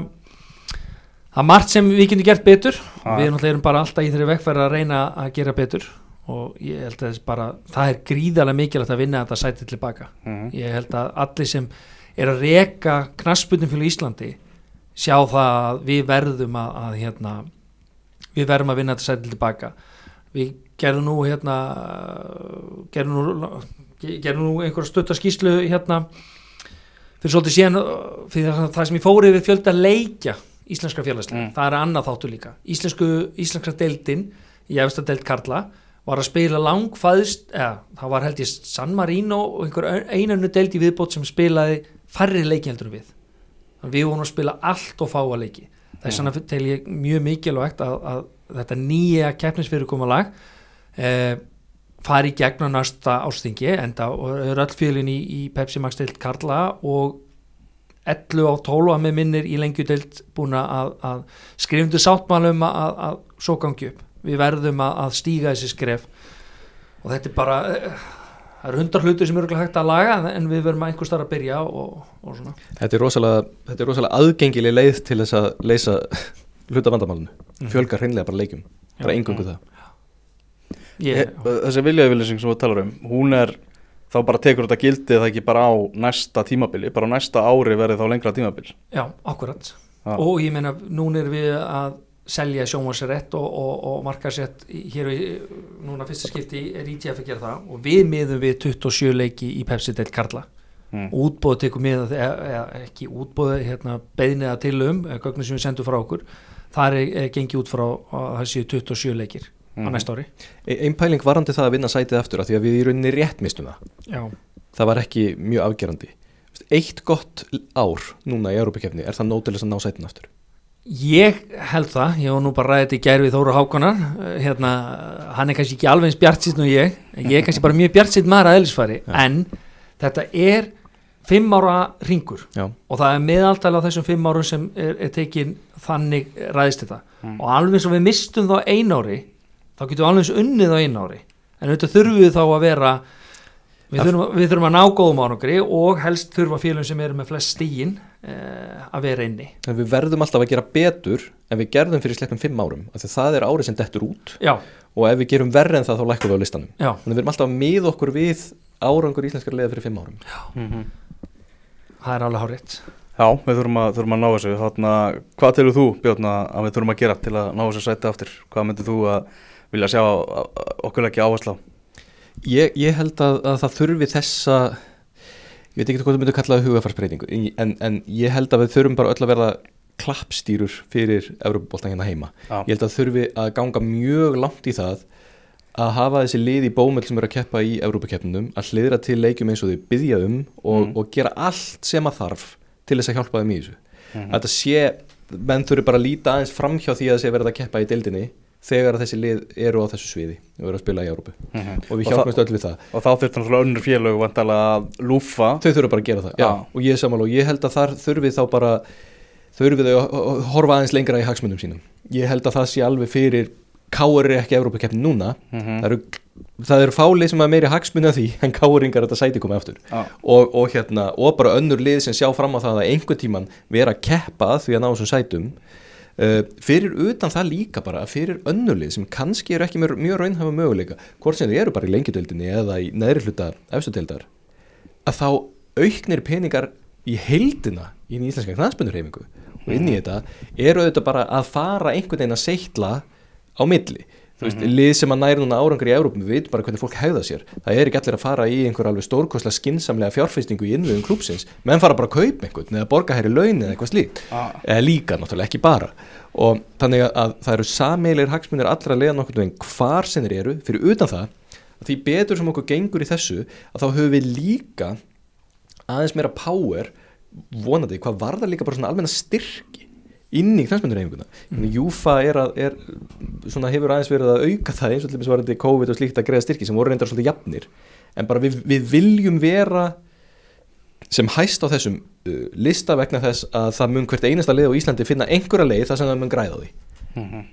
það er margt sem við getum gert betur. Ah. við erum bara alltaf í þeirri vegferð að reyna að gera betur. Og ég held að bara það er gríðarlega mikilvægt að vinna þetta sæti tilbaka. Mm. ég held að allir sem er að reka knassbundin fyrir Íslandi sjá það að við verðum að, að hérna, við verðum að vinna þetta sæti tilbaka við gerðum nú hérna gerðum nú, gerðum nú einhverja stutta skýslu hérna fyrir svolítið síðan uh, fyrir það- það sem ég fóri við fjölda leikja íslenska félagslega, Mm. það er annað þáttu líka Íslensku, íslenska deildin í efsta deild Karla var að spila langfæðist, eða það var held ég San Marino og einhver einannu deild í viðbót sem spilaði færri leiki heldur við þannig að við vorum að spila allt og fáa leiki það er Mm. svona tel ég mjög mikilvægt að, að þetta nýja keppnisfyrirkomulag uh, fari í gegn á næsta ástingi enda og er öll félin í, í Pepsi Max deild Karla og 11 á 12 að með minnir í lengjudeild búin að, að skrifundu sáttmálum að, að, að svo gangi upp. Við verðum að, að stíga þessi skref. Og þetta er bara eh, það eru hundar hlutur sem eru hægt að laga en við verðum að einhver starf að byrja og, og svona. Þetta er rosalega, þetta er rosalega aðgengileg leið til þess að leysa hluta vandamálinu. Mhm. fjölgar hreinlega bara leikjum, bara engungu það Eh, Þessi viljaðvillising sem þú talar um hún er þá bara tekur þetta gildi það ekki bara á næsta tímabili? Bara á næsta ári verði þá lengra tímabil? Já, akkurat. Já. og ég meina, núna er við að selja sjónvarsrétt og, og, og markarsrétt í- hér í, núna fyrsta skipti er ITF að gera það. Og við miðum við 27 leiki í Pepsi deild Karla. Mm. útbóð tekur með eða, eða ekki útbóð hérna, beðniða til um gögnum sem við sendum frá okkur þar er, er gengið út frá að það séu 27 leikir á Mhm. næsta ári. E- Ein pæling varandi það að vinna sætið aftur af því að við í rauninni rétt mistum það. Já, það var ekki mjög afgerandi. Eitt gott ár núna í Európa-kefni er það nóg til þess að ná sætin aftur? Ég held það. Ég var nú bara ræðið í gær við Þóru Hákonar. Eh, hérna, hann er kannski ekki alveg eins bjart síðan og ég. En ég er kannski bara mjög bjart síðan maður að eðlisfari. Já. en þetta er fimm ára ringur Já, og það er meðaltal á þessum fimm árum sem er, er tekin þannig ræðist þetta. Mm. og alveg svo við mistum þá ein ári þá getum við alveg unnið á ein ári. En auðvitað þurfum við þá að vera við þurfum, við þurfum að ná góðum árangri og helst þurfa félum sem eru með flest stígin eh, að vera inni. En við verðum alltaf að gera betur en við gerðum fyrir sleppum fimm árum af því að það er árið sem dettur út. Já, og ef við gerum verri en það þá lækkum við á listanum. Já, þannig við erum alltaf að miða okkur við árangur íslenskar liða fyrir fimm árum. Mm það er alveg hárétt Já, við þurfum að, þurfum að ná þessu. Þarna, Hvað telur þú, Björn, að að við þurfum að gera til að ná þessu sæti aftur? Hvað myndir þú að vilja sjá okkur ekki áherslu á? Ég, ég held að, að það þurfi þessa ég veit ekki hvað þú myndir kalla það hugafarsbreytingu en, en ég held að við þurfum bara öll að verða klappstýrur fyrir Evropaboltan hérna heima Já. ég held að þurfi að ganga mjög langt í það að hafa þessi lið í bómöld sem eru að keppa í Evropakeppnum að hliðra til leikjum eins og þau byggja um og, Mm. og gera allt sem að þarf til þess að hjálpa þeim í þessu Mhm. að þetta sé, menn þurfi bara að líta aðeins framhjá því að það sé verið að keppa í deildinni þegar þessi lið eru á þessu sviði og eru að spila í Európu Mhm. og við hjálpumst öll við það. Og þá þurftum náttúrulega önnur félög að lúfa. Þau þurfa bara að gera það, já, og ég er sammála og ég held að þar þurfi þá bara þurfi þau að horfa aðeins lengra í hagsmunum sínum. Ég held að það sé alveg fyrir Káur er ekki Európa-keppni núna. Mhm. það eru, það eru fálið sem að meiri hagsmunni af því en Káuringar þetta sæti komið aftur. Já. og, og hérna, og bara önnur lið sem sjá fram á það að einhvern tíman vera að keppa því að ná þessum sætum fyrir utan það líka bara fyrir önnur lið sem kannski eru ekki mjög, mjög raunhafa möguleika hvort sem þið eru bara í lengjudeldinni eða í neðri hluta efstudeldar að þá auknir peningar í heildina í íslenska knæðspöndurheimingu og inn í þetta eru auðvitað bara að fara einhvern veginn að seitla á milli þú veist, lið sem að næri núna árangur í Európum við veitum bara hvernig fólk hegða sér. Það er ekki allir að fara í einhver alveg stórkostlega skinsamlega fjárfestingu í innviðum klúpsins menn fara bara að kaupa einhvern eða borga herri laun eða eitthvað slíkt. Ah. eða líka náttúrulega ekki bara. Og þannig að það eru sameilir hagsmunir allra að leiða nokkurnu en hvar sem þeir eru. Fyrir utan það að því betur sem okkur gengur í þessu að þá höfum við líka aðeins meira power vonandi, hvað var það líka bara svona almenna styrki inn í knæsmyndurheifinguna mm. Júfa er að er, svona hefur aðeins verið að auka það eins og til dæmis varandi COVID og slíkt að greiða styrki sem voru reyndar svolítið jafnir en bara við, við viljum vera sem hæst á þessum uh, lista vegna þess að það mun hvert einasta lið á Íslandi finna einhverja leið þar sem það mun græða á því Mhm.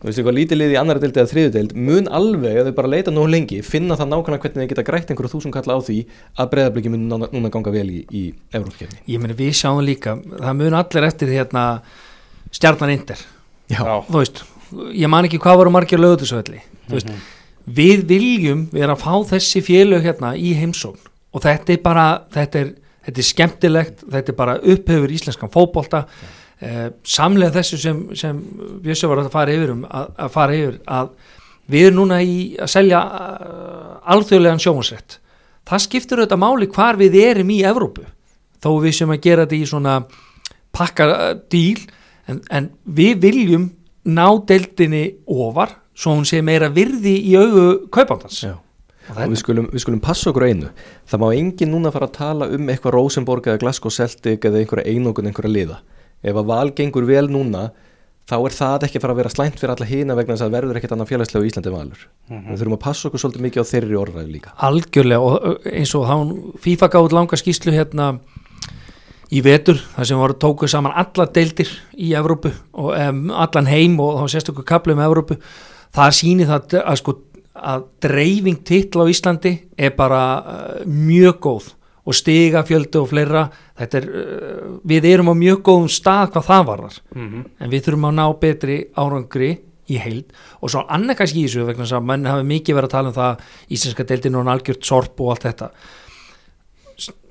þú veist eitthvað lítið lið í annara deild eða þriðu deild mun alveg að þau bara leita nú lengi finna það nákvæmlega hvernig þau geta grætt einhverju þúsund kalla á því að breyðabliki mun núna, ganga vel í, í Evrópkefni ég meina við sjáum líka, það mun allir eftir hérna stjarnan Inder þú veist, ég man ekki hvað voru margir lögutusvelli þú veist, við viljum vera að fá þessi félög hérna í heimsókn. Og þetta er bara þetta er, þetta er skemmtilegt, þetta er bara upphefur íslenskan fótbolta. Eh, samlega þessu sem, sem Bjössi var að fara yfir um að, að fara yfir að við erum núna í að selja uh, alþjóðlegan sjómasrætt það skiptir auðvitað máli hvar við erum í Evrópu. Þó við sem að gera þetta í svona pakka díl en, en við viljum ná deildinni ofar svo hún sé meira virði í augu kaupandans. Við skulum, við skulum passa okkur einu. Það má engin núna fara að tala um eitthvað Rosenborg eða Glasgow Celtic eða einhverja einokun einhverja liða. Ef að val gengur vel núna þá er það ekki að fara að vera slæmt fyrir alla hina vegna þess að verður ekkert annað félagslega í Íslandi valur. Við þurfum að passa okkur svolítið mikið á þeirri orðræðu líka. Algjörlega og eins og þá FIFA gáði langa skýslu hérna í vetur þar sem voru tókuð saman alla deildir í Evrópu og um, allan heim og þá sérstökur kaplu um Evrópu. Það sýnir það að sko að dreifing titla á Íslandi er bara uh, mjög góð og stiga fjöldu og fleira. Þetta er, uh, við erum á mjög góðum stað hvað það varðar. Mhm. en við þurfum að ná betri árangri í heild. Og svo annað kannski í þessu vegna þess að menn hafi mikið verið að tala um það íslenska deildin og algjört sorp og allt þetta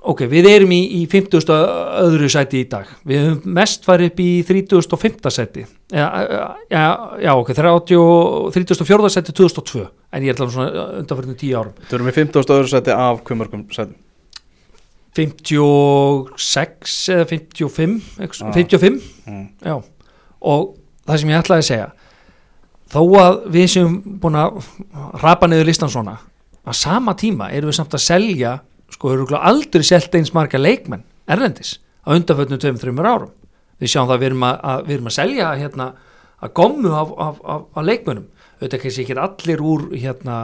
ok, við erum í, í 50. öðru sæti í dag við höfum mest farið upp í 35. sæti já, já, já ok, 30, 34. sæti 2002 en ég er um svona undanfærinu 10 árum Þau erum við 15. öðru seti af kvömörgum seti 56 eða 55 eitthvað- Já. 55 mm. Já, og það sem ég ætlaði að segja þó að við séum búin að rapa niður listan svona að sama tíma erum við samt að selja sko, erum aldrei selt eins marga leikmenn erlendis á undanfötnum 2-3 árum? Við sjáum það að við erum að, að, við erum að selja hérna að gommu af, af, af, af leikmennum auðvitað kannski ekki allir úr hérna,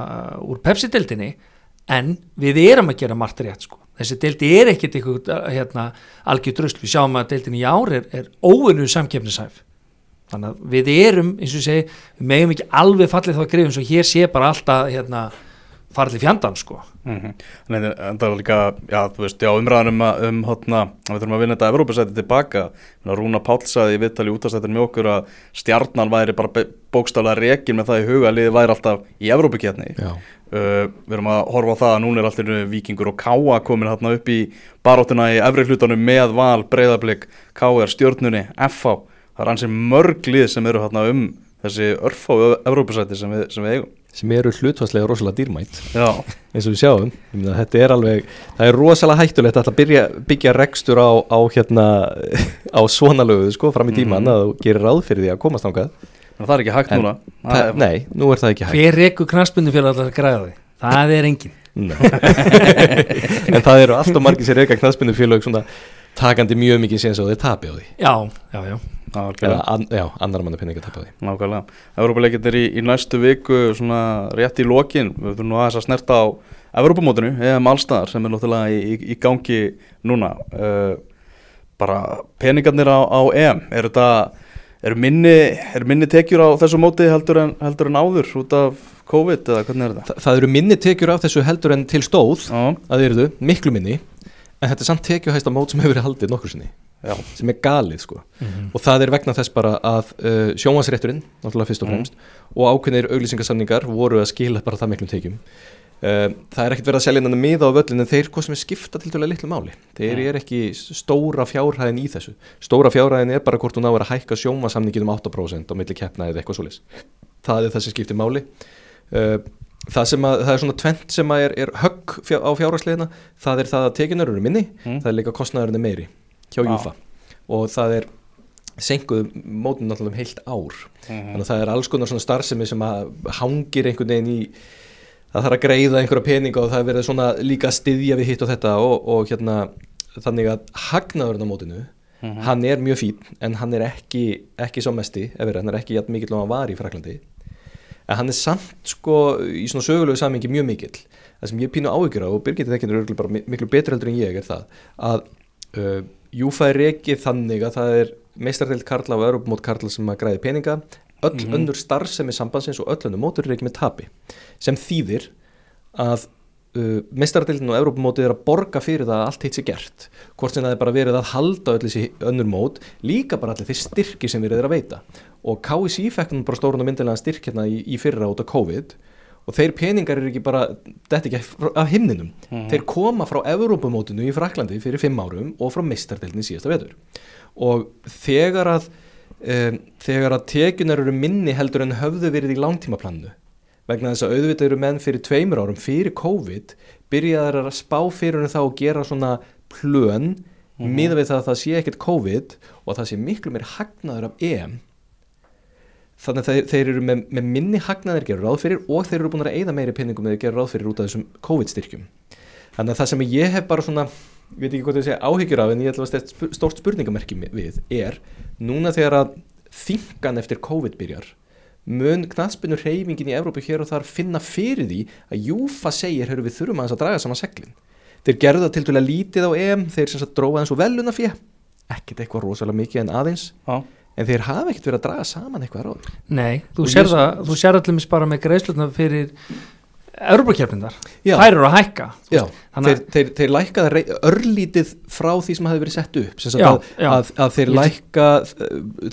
úr Pepsi-deltinni en við erum að gera margt rétt sko. þessi delti er ekkit hérna, algjör drusl, við sjáum að deltin í ár er, er óvinnu samkefnishæf þannig að við erum, eins og ég segi við megum ekki alveg fallið þá að greifum svo hér sé bara alltaf hérna, farið til fjandan sko. Mm Nei, en það er líka, já, þú veist, já, umræðan um, að- um hotna, að við þurfum að vinna þetta Evrópasæti tilbaka, Rúna Páll saði í viðtali útastættin með okkur að stjarnan væri bara bókstaflega rekin með það í huga að liði væri alltaf í Evrópaketni Já. uh, við erum að horfa á það að núna er allir vikingur og káa komin hérna upp í baróttina í efri hlutunum með val, breyðablик, káar, stjórnunni, FH það er ansið mörg lið sem eru hérna um þessi örfá Evrópasæti sem við, sem við eigum sem eru hlutvarslega rosalega dýrmætt Já, eins og við sjáum. Þetta er alveg, það er rosalega hættulegt að byrja, byggja rekstur á, á hérna á svona lögu sko fram í tíman Mhm. að þú gerir ráð fyrir því að komast en það er ekki hægt En núna. er- nei, nú er það ekki hægt. Hver rekur knastbundu fyrir græða því það er engin Nei. en það eru alltaf margir sér reyka knaðspinnu félög svona takandi mjög mikið séns og þeir tapi á því. Já, já, Já, eða an, já, annar manna penninga tapi á því. Nákvæmlega. Evrópuleikindir í, í næstu viku svona rétt í lokin við þurfum nú aðeins að snerta á Evrópumótinu EM Allstar sem er náttúrulega í, í, í gangi núna. Uh, bara peningarnir á, á EM er þetta er minni, er minni tekjur á þessu móti heldur en, heldur en áður út af COVID eða hvernig er þetta? Þa, það eru minni tekjur af þessu heldur en til stóð að þeir eru miklu minni en þetta er samt tekjuhæsta mót sem hefur verið haldið nokkur sinni já, sem er galið sko. Og það er vegna þess bara að uh, sjónvansrétturinn, náttúrulega fyrst og Mhm. fremst og ákveðnir auglýsingarsamningar voru að skila bara það miklum tekjum. Uh, það er ekkert verið að selja innan miða á völlin en þeir sem er skipta til dæla litlu máli. Þeir Mhm. eru ekki stóra fjárhæðin í þessu. Stóra fjárhæðin er bara hvort hún á að hækka sjónvanssamningin um 8% á milli keppna eða eitthvað svoleiðis. Það er það sem skiptir máli. Uh, það að, það er svona tvent sem er, er högg á fjárhagsliðina. Það er það að tekjunar eru minni Mm. það er líka kostnæðurinn er meiri hjá Já. Júfa og það er senkuð mótin náttúrulega um heilt ár Mhm. þannig að það er alls konar svona starfsemi sem að hangir einhvern veginn í það þarf að greiða einhverja peninga og það er verið svona líka að styðja við hitt og þetta og, og hérna þannig að hagnaðurinn á mótinu Mhm. hann er mjög fín en hann er ekki, ekki svo mesti ef verið, hann er ekki jafn mikill og hann var í Fraklandi en hann er samt sko í svona sögulegu samingi mjög mikill það sem ég pínu áhyggjur á og Birgit þekkir eru bara mi- miklu betur heldur en ég er það að uh, Júfa er rekið þannig að það er meistardeild Karla og Europamót Karla sem að græði peninga. Öll Mhm. önnur starfsemi sambandsins og öll önnur mótur er ekki með tapi sem þýðir að uh, meistaradeildin og Europamótið er að borga fyrir það að allt hitt sé gert. Hvort sem það er bara verið að halda öll þessi önnur mót líka bara allir þeir styrki sem verið er að veita. Og KSI fekk nú bara stórun og myndilega styrk hérna í, í fyrra út af COVID og þeir peningar eru ekki bara þetta ekki af- himninum Mhm. þeir koma frá Europamótinu í Fraklandi fyrir fimm árum og frá meistardeildin síðasta vetur og þegar að um, þegar að tekjunar eru minni heldur en höfðu verið í langtímaplannu vegna þess að auðvitað eru menn fyrir tveimur árum fyrir COVID byrjaðar að spá fyrir henni þá og gera svona plön Mhm. miða við það að það sé ekkert COVID og að það sé miklu meir hagnaður af EM þannig að þeir, þeir eru með, með minni hagnaðir gerur ráð fyrir og þeir eru búin að eyða meiri pinningum eða gerur ráð fyrir út af þessum COVID-styrkjum. Þannig að það sem ég hef bara svona ég veit ekki hvað ég segja áhyggjur af en ég ætla að stætt stórt spurningamerki við er núna þegar að þingan eftir COVID byrjar mun knatspinnu reyfingin í Evrópu hér og þar finna fyrir því að Júfa segir, hörru við þurfum aðeins að draga saman seglin. Þeir gerðu það til dæla lítið á EM þeir sem dróða eins og veluna fyrir ekkert eitthvað rosalega mikið en aðeins. Já, en þeir hafa ekkert verið að draga saman eitthvað ráð. Nei, þú Og sér það, þú sér allir mis bara með greiðslutna fyrir Já. þær eru að hækka Já, þeir, þeir, þeir lækkaða rey- örlítið frá því sem hafi verið sett upp. Sem sagt Já, að, já. að, að þeir lækka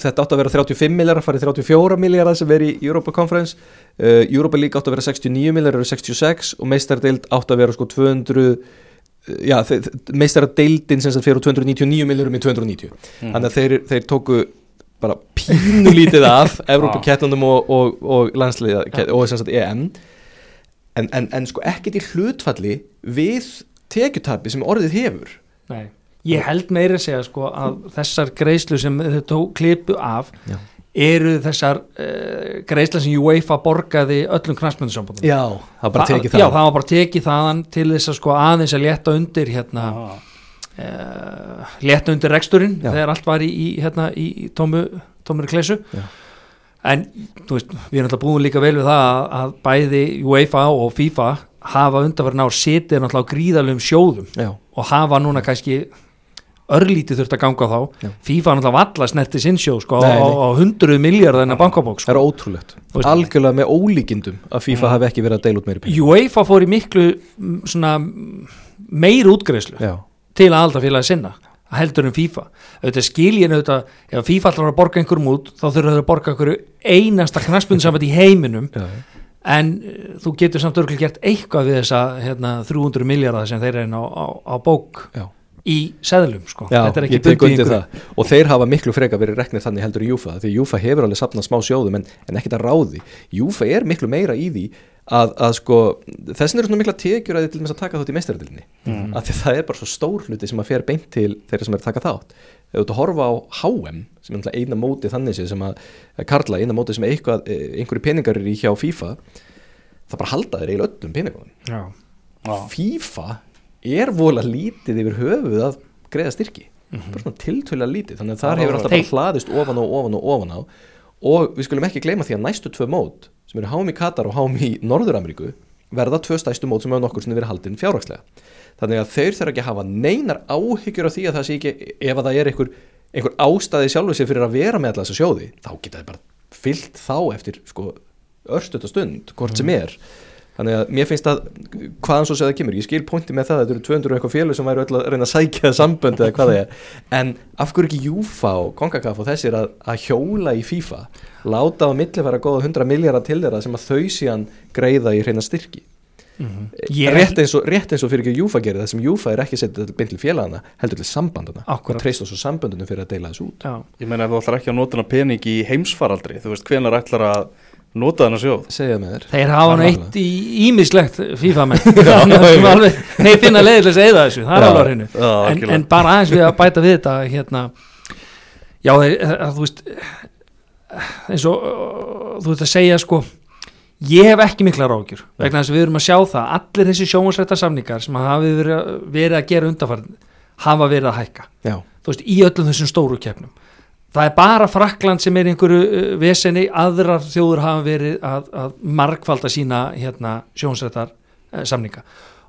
þetta átt að vera 35 miljardar farið 34 miljardar sem er í Europa Conference. Uh, Europa League átt að vera 69 miljardar eru 66 og meistardeild átt að vera sko 200 uh, meistaradeildin sem fyrir úr 299 miljardarum í 290 Mm. þannig að þeir, þeir tóku bara pínulítið af Evrópakettunum og, og, og landsliða og sem sagt EM. En, en, en sko ekkert í hlutfalli við tekjutapi sem orðið hefur. Nei. Ég held meira að segja sko að þessar greiðslu sem þau tók klipu af Já. eru þessar uh, greiðsla sem UEFA borgaði öllum knastmyndusambandum Já, það var bara tekið það Já, það var bara tekið þaðan til þess að sko aðeins að létta undir hérna. Já. Uh, létta undir reksturinn Já. þegar allt var í, í, hérna, í tómu, tómur klessu Já. en veist, við erum alltaf búin líka vel við það að, að bæði UEFA og FIFA hafa undanverðin ár setið náttúrulega á gríðalum sjóðum Já, og hafa núna kannski örlítið þurft að ganga á þá. FIFA náttúrulega valla snetti sinn sjó sko, Nei, á, nei. á hundruð miljardar en að bankabók það sko. er ótrúlegt veist- Algjörlega með ólíkindum að FIFA hafi ekki verið að deila út meiri pening UEFA fór í miklu mm, svona mm, meiri útgreðslu Já, til aðaldafélagi sinna heldur en FIFA. Auðvitað skiljin auðvitað ef FIFA ætlar að borga einhverjum út þá þurfa þau að borga einhverju einasta knaspunnsamband í heiminum. Já, en uh, þú getur samt örgulega gert eitthvað við þessa hérna, 300 miljardar sem þeir eru á, á, á bók já. í seðlum sko. Já, og þeir hafa miklu freka verið reknir þannig heldur í Júfa því Júfa hefur alveg sapnað smá sjóðum en, en ekkert að ráði. Júfa er miklu meira í því að, að sko þessin eru svona mikla tekjur að þið til dæmis að taka þátt í meistaradilni mm. að því það er bara svo stór hluti sem að fer beint til þeirra sem er að taka þátt ef þú ert að horfa á HM sem er eina móti þannig sem að að Karla, eina móti sem eitthvað, eh, einhverju peningar eru í hjá FIFA það bara halda þeir eiginlega öllum peningunum Já. Já. FIFA er vola lítið yfir höfuð að greiða styrki bara svona tiltölulega lítið þannig að þar hefur alltaf bara hlaðist ofan og ofan og ofan á og við skulum ekki gleyma því að næstu tvö mót sem eru í Katar og í Norður-Ameríku verða tvö stæstu mót sem hefur nokkur sinni verið haldin fjárhagslega. Þannig að þeir þurfa ekki að hafa neinar áhyggjur af því að það sé ekki ef að það er einhver, einhver ástæði sjálfur sér fyrir að vera með alltaf þessa sjóði þá geta þeir bara fyllt þá eftir sko örstuta stund, hvort sem er þannig að mér finnst að hvaðan svo segða kemur, ég skil pointi með það að þetta eru 200 og eitthvað félug sem væru öll að reyna að sækja sambönd eða hvað það er, en af hverju ekki Júfa og Konkakaf og þessir að, að hjóla í FIFA, láta á milli fara góða 100 miljardar til þeirra sem að þau síðan greiða í reyna styrki? Ég- rétt, eins og, rétt eins og fyrir ekki Júfa gerir það sem Júfa er ekki setið beint til félagana heldur til sambandana. Akkúrat. og treyst svo samböndunum fyrir að deila þessu út. Já. Ég meina nota ætlar að sjóð. Segja með þér. Þeir hafa hann eitt í ímislegt FIFA menn. Nei, finna leiðilega að segja þessu það er alveg hreinu. en, en bara aðeins við að bæta við þetta hérna Já, þeir, að, þú veist eins og þú veist að segja sko ég hef ekki mikla rákjur vegna þess að við erum að sjá það. Allir þessi sjónvarsrætta samningar sem hafa verið, verið að gera undarfærið hafa verið að hækka. Já, þú veist, í öllum þessum stóru keppnum það er bara Frakland sem er einhverju uh, veseni, aðrar þjóður hafa verið að, að margfalda sína hérna, sjónsrættar uh, samninga.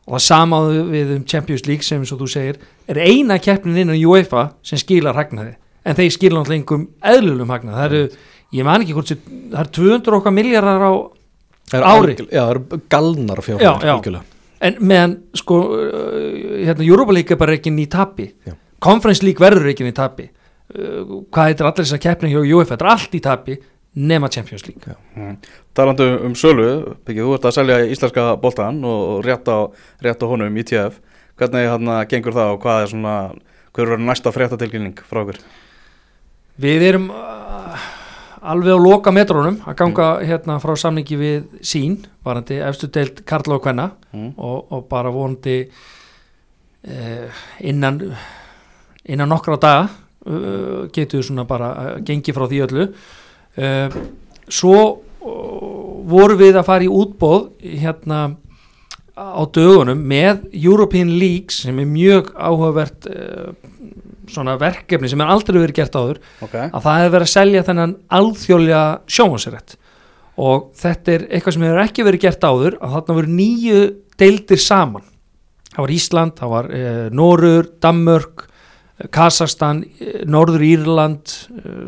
Og það samáðu við um Champions League sem eins og þú segir, er eina keppnin innan UEFA sem skilar hagnaði. En þeir skilar náttúrulega einhverjum eðlulum hagnaði. Það eru, ég man ekki hvort það eru 200 okkar miljardar á Það Ári. algjör- Já, það eru galnar Já, fjárhæðar en meðan sko uh, hérna, Europa League er bara ekki í tapi. Conference League verður ekki í tapi uh, hvað heitir allir þessar keppni hjá UEFA, þetta er allt í tapi nema Champions League. Mm. Talandi um sölu Byggir, þú ert að selja íslenska boltan og rétt á, rétt á honum í TF hvernig hann gengur það og hvað er svona hver er næsta fréttatilkynning frá okkur? Við erum uh, alveg á loka metrónum að ganga hérna frá samningi við sín varandi efstu deilt Karla og Kvenna. Mm. og, og bara vonandi uh, innan innan nokkra daga getur svona bara uh, gengi frá því öllu. Uh, svo uh, voru við að fara í útbóð hérna á dögunum með European Leagues sem er mjög áhugavert uh, svona verkefni sem er aldrei verið gert áður ok, að það hefur verið að selja þennan alþjóðlega sjónvansrætt og þetta er eitthvað sem hefur ekki verið gert áður að þarna voru nýju deildir saman. Það var Ísland, það var eh, Norur, Danmörk Kazakstan, Norður Írland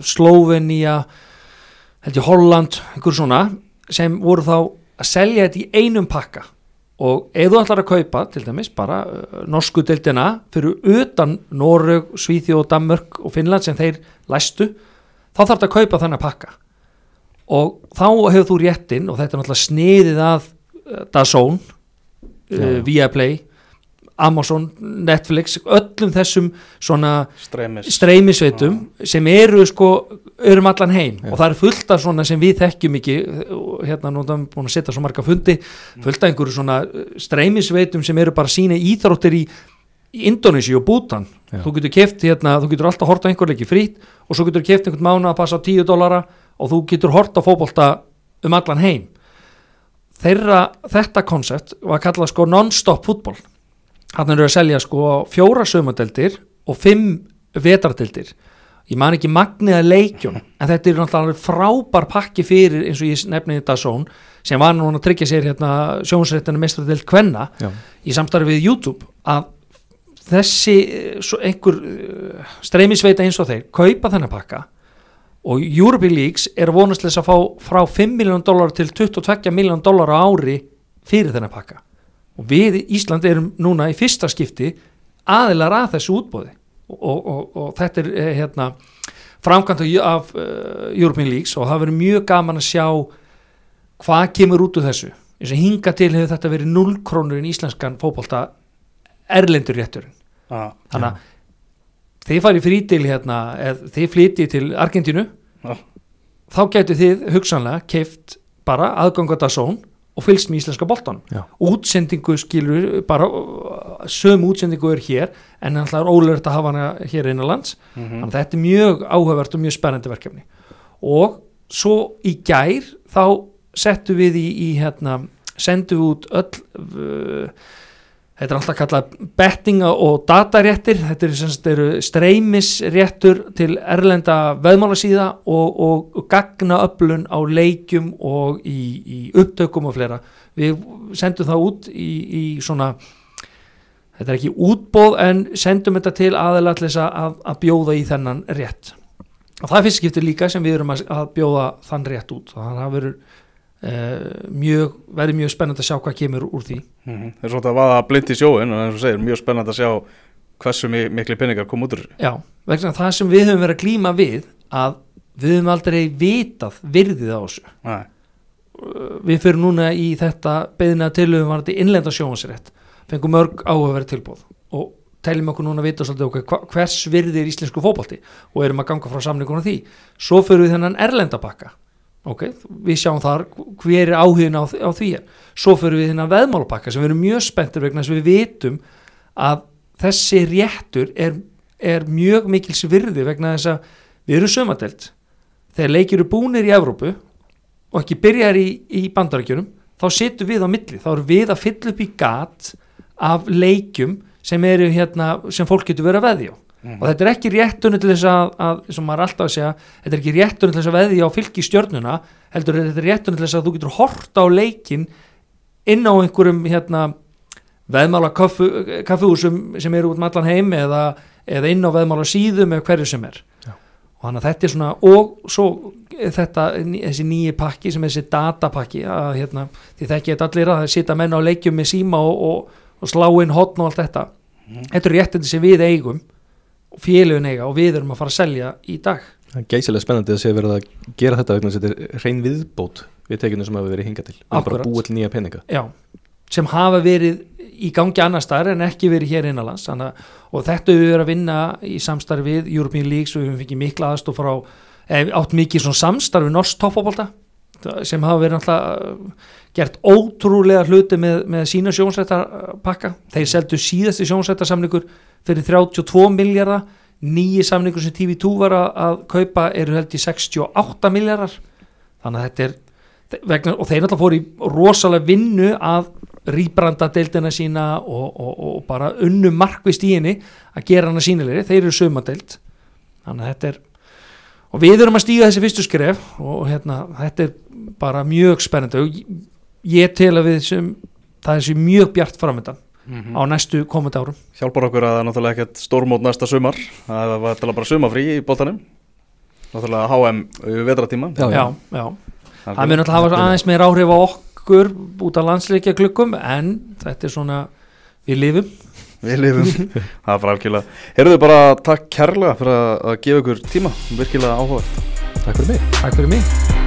Slóvenía held ég Holland, einhver svona sem voru þá að selja þetta í einum pakka og ef þú ætlar að kaupa til dæmis bara uh, norsku deildina fyrir utan Noreg, Svíþjóð, Danmörk og Finnland sem þeir læstu þá þarf þetta að kaupa þennan pakka og þá hefur þú réttin og þetta er náttúrulega sniðið að uh, DAZN, uh. Viaplay Amazon, Netflix öllum þessum svona streymis. streymisveitum sem eru sko eru um allan heim. Já. og það er fullt af svona sem við þekkjum ekki hérna nú erum við búin að setja svo marga fundi fullt af einhverju svona uh, streymisveitum sem eru bara að sína íþróttir í, í Indonési og Bútan. Já. þú getur keft hérna, þú getur alltaf hort á einhver leiki frýtt og svo getur keft einhvern mánu að passa á 10 dólara og þú getur hort á fótbolta um allan heim. Þeirra, þetta koncept var kallað sko non-stop fútból hann eru að selja sko fjóra sömadeldir og fimm vetardeldir ég man ekki magniða leikjun en þetta er náttúrulega frábær pakki fyrir eins og ég nefni þetta són sem var núna að tryggja sér hérna sjónsréttinu mestradeld kvenna Já. í samstarfi við YouTube að þessi eh, einhver uh, streymisveita eins og þeir kaupa þennan pakka og European Leagues er að vonast til þess að fá frá 5 miljón dólar til 22 miljón dólar á ári fyrir þennan pakka og við Ísland erum núna í fyrsta skipti aðilar að þessu útbóði og, og, og, og þetta er eh, hérna framkvæmt af, uh, European Leagues og það verður mjög gaman að sjá hvað kemur út úr þessu. Eins og hinga til hefur þetta verið 0 krónur í íslenskan fótbolta erlendur rétturinn. Ah, þannig að þið farið frítil hérna eða þið flytið til Argentínu. Já. þá getur þið hugsanlega keift bara aðgangata són og fylgst með íslenska boltan útsendingu skilur bara sömu útsendingu er hér en það er ólöfert að hafa hana hér innanlands mhm, þannig að þetta er mjög áhugavert og mjög spennandi verkefni. Og svo í gær þá settum við í, í hérna, sendum við út öll uh, þetta er alltaf kallað bettinga og dataréttir. Þetta er, sagt, eru streymisréttur til erlenda veðmálasíða og, og, og gagna öflun á leikjum og í, í upptökum og fleira. Við sendum það út í, í svona þetta er ekki útbóð en sendum þetta til þess að, að bjóða í þennan rétt. Og það er fyrst skiptir líka sem við erum að, að bjóða þann rétt út. Þannig að það verður mjög, verður mjög spennandi að sjá hvað kemur úr því. Mhm. það er svona að vaða blind í sjóin eins og segir, mjög spennandi að sjá hversu mi- mikli peningar kom út úr þessu. Já, vegna það sem við höfum verið að glíma við að við höfum aldrei vitað virðið á þessu. Nei, Uh, við fyrir núna í þetta beðina tilöfum varandi innlenda sjóhansrétt fengum mörg áhugaverð tilbúð og teljum okkur núna að vita svolítið okkur hvers virði er íslensku fótbolti og erum að ganga frá samningunum því. Svo fyrir við þennan erlenda bakka ok, við sjáum þar hver er áhugin á, á því svo fyrir við þennan veðmálpakka sem við erum mjög spenntir vegna þess að við vitum að þessi réttur er, er mjög mikils virði vegna þess að við erum sömadelt þegar leikir eru búnir í Evrópu og ekki byrjar í, í bandarækjunum þá situm við á milli, þá erum við að fylla upp í gat af leikjum sem eru hérna, sem fólk getur verið að veðja á og þetta er ekki réttunni til þess að, að sem maður er alltaf að segja, þetta er ekki réttunni til þess að veðja á fylgi stjörnuna, heldur er þetta réttunni til þess að þú getur hort á leikin inn á einhverjum hérna veðmála kaffu, kaffuhúsum sem eru út um allan heim eða, eða inn á veðmála síðum eða hverju sem er. Já. og þannig að þetta er svona og svo er þetta þessi nýji pakki sem er þessi datapakki að hérna, því þekki þetta allir að það sita menn á leikjum með síma og, og, og slá inn hotn og allt þetta. Þetta er réttindi sem við eigum og félögin eiga og við erum að fara að selja í dag. Það er geysilega spennandi að sé verið að gera þetta vegna þess að þetta er hrein viðbót við tekinu sem hafa verið hingað til. Erum bara búa til nýja peninga. Já, sem hafa verið í gangi annar staðar en ekki verið hér innanlands og þetta við verið að vinna í samstarfi við European Leagues og við fengið mikla aðstof frá eh, átt mikið samstarfi norsk toppfóbolta sem hafa verið náttúrulega gert ótrúlega hluti með, með sína sjónsættarpakka þeir seldu síðasti sjónsættarsamningur fyrir 32 miljardar nýji samningur sem TV2 var að, kaupa eru held í 68 miljardar þannig að þetta er vegna, og þeir náttúrulega fóru í rosalega vinnu að rýbranda deildina sína og, og, og bara unnu markvist í henni að gera hana sínilegri, þeir eru sömadeild þannig að þetta er og við erum að stíga þessi fyrstu skref og hérna, þetta er bara mjög spennandi. Og ég- tel að við sem, það er sér mjög bjart framöndan Mhm. á næstu komandi árum. Hjálpar okkur að það er náttúrulega ekkert stórmót næsta sumar. Það var til bara sumafrí í boltanum. Náttúrulega HM vetratíma Já, já, já. það mun alltaf hafa aðeins meir áhrif á okkur út af landsleikja klukkum en þetta er svona við lifum. Við lifum, það er bara algjörlega. Heyrðu bara takk kærlega fyrir að að gefa ykkur tíma. Virkilega áhuga Takk fyrir mig. Takk fyrir mig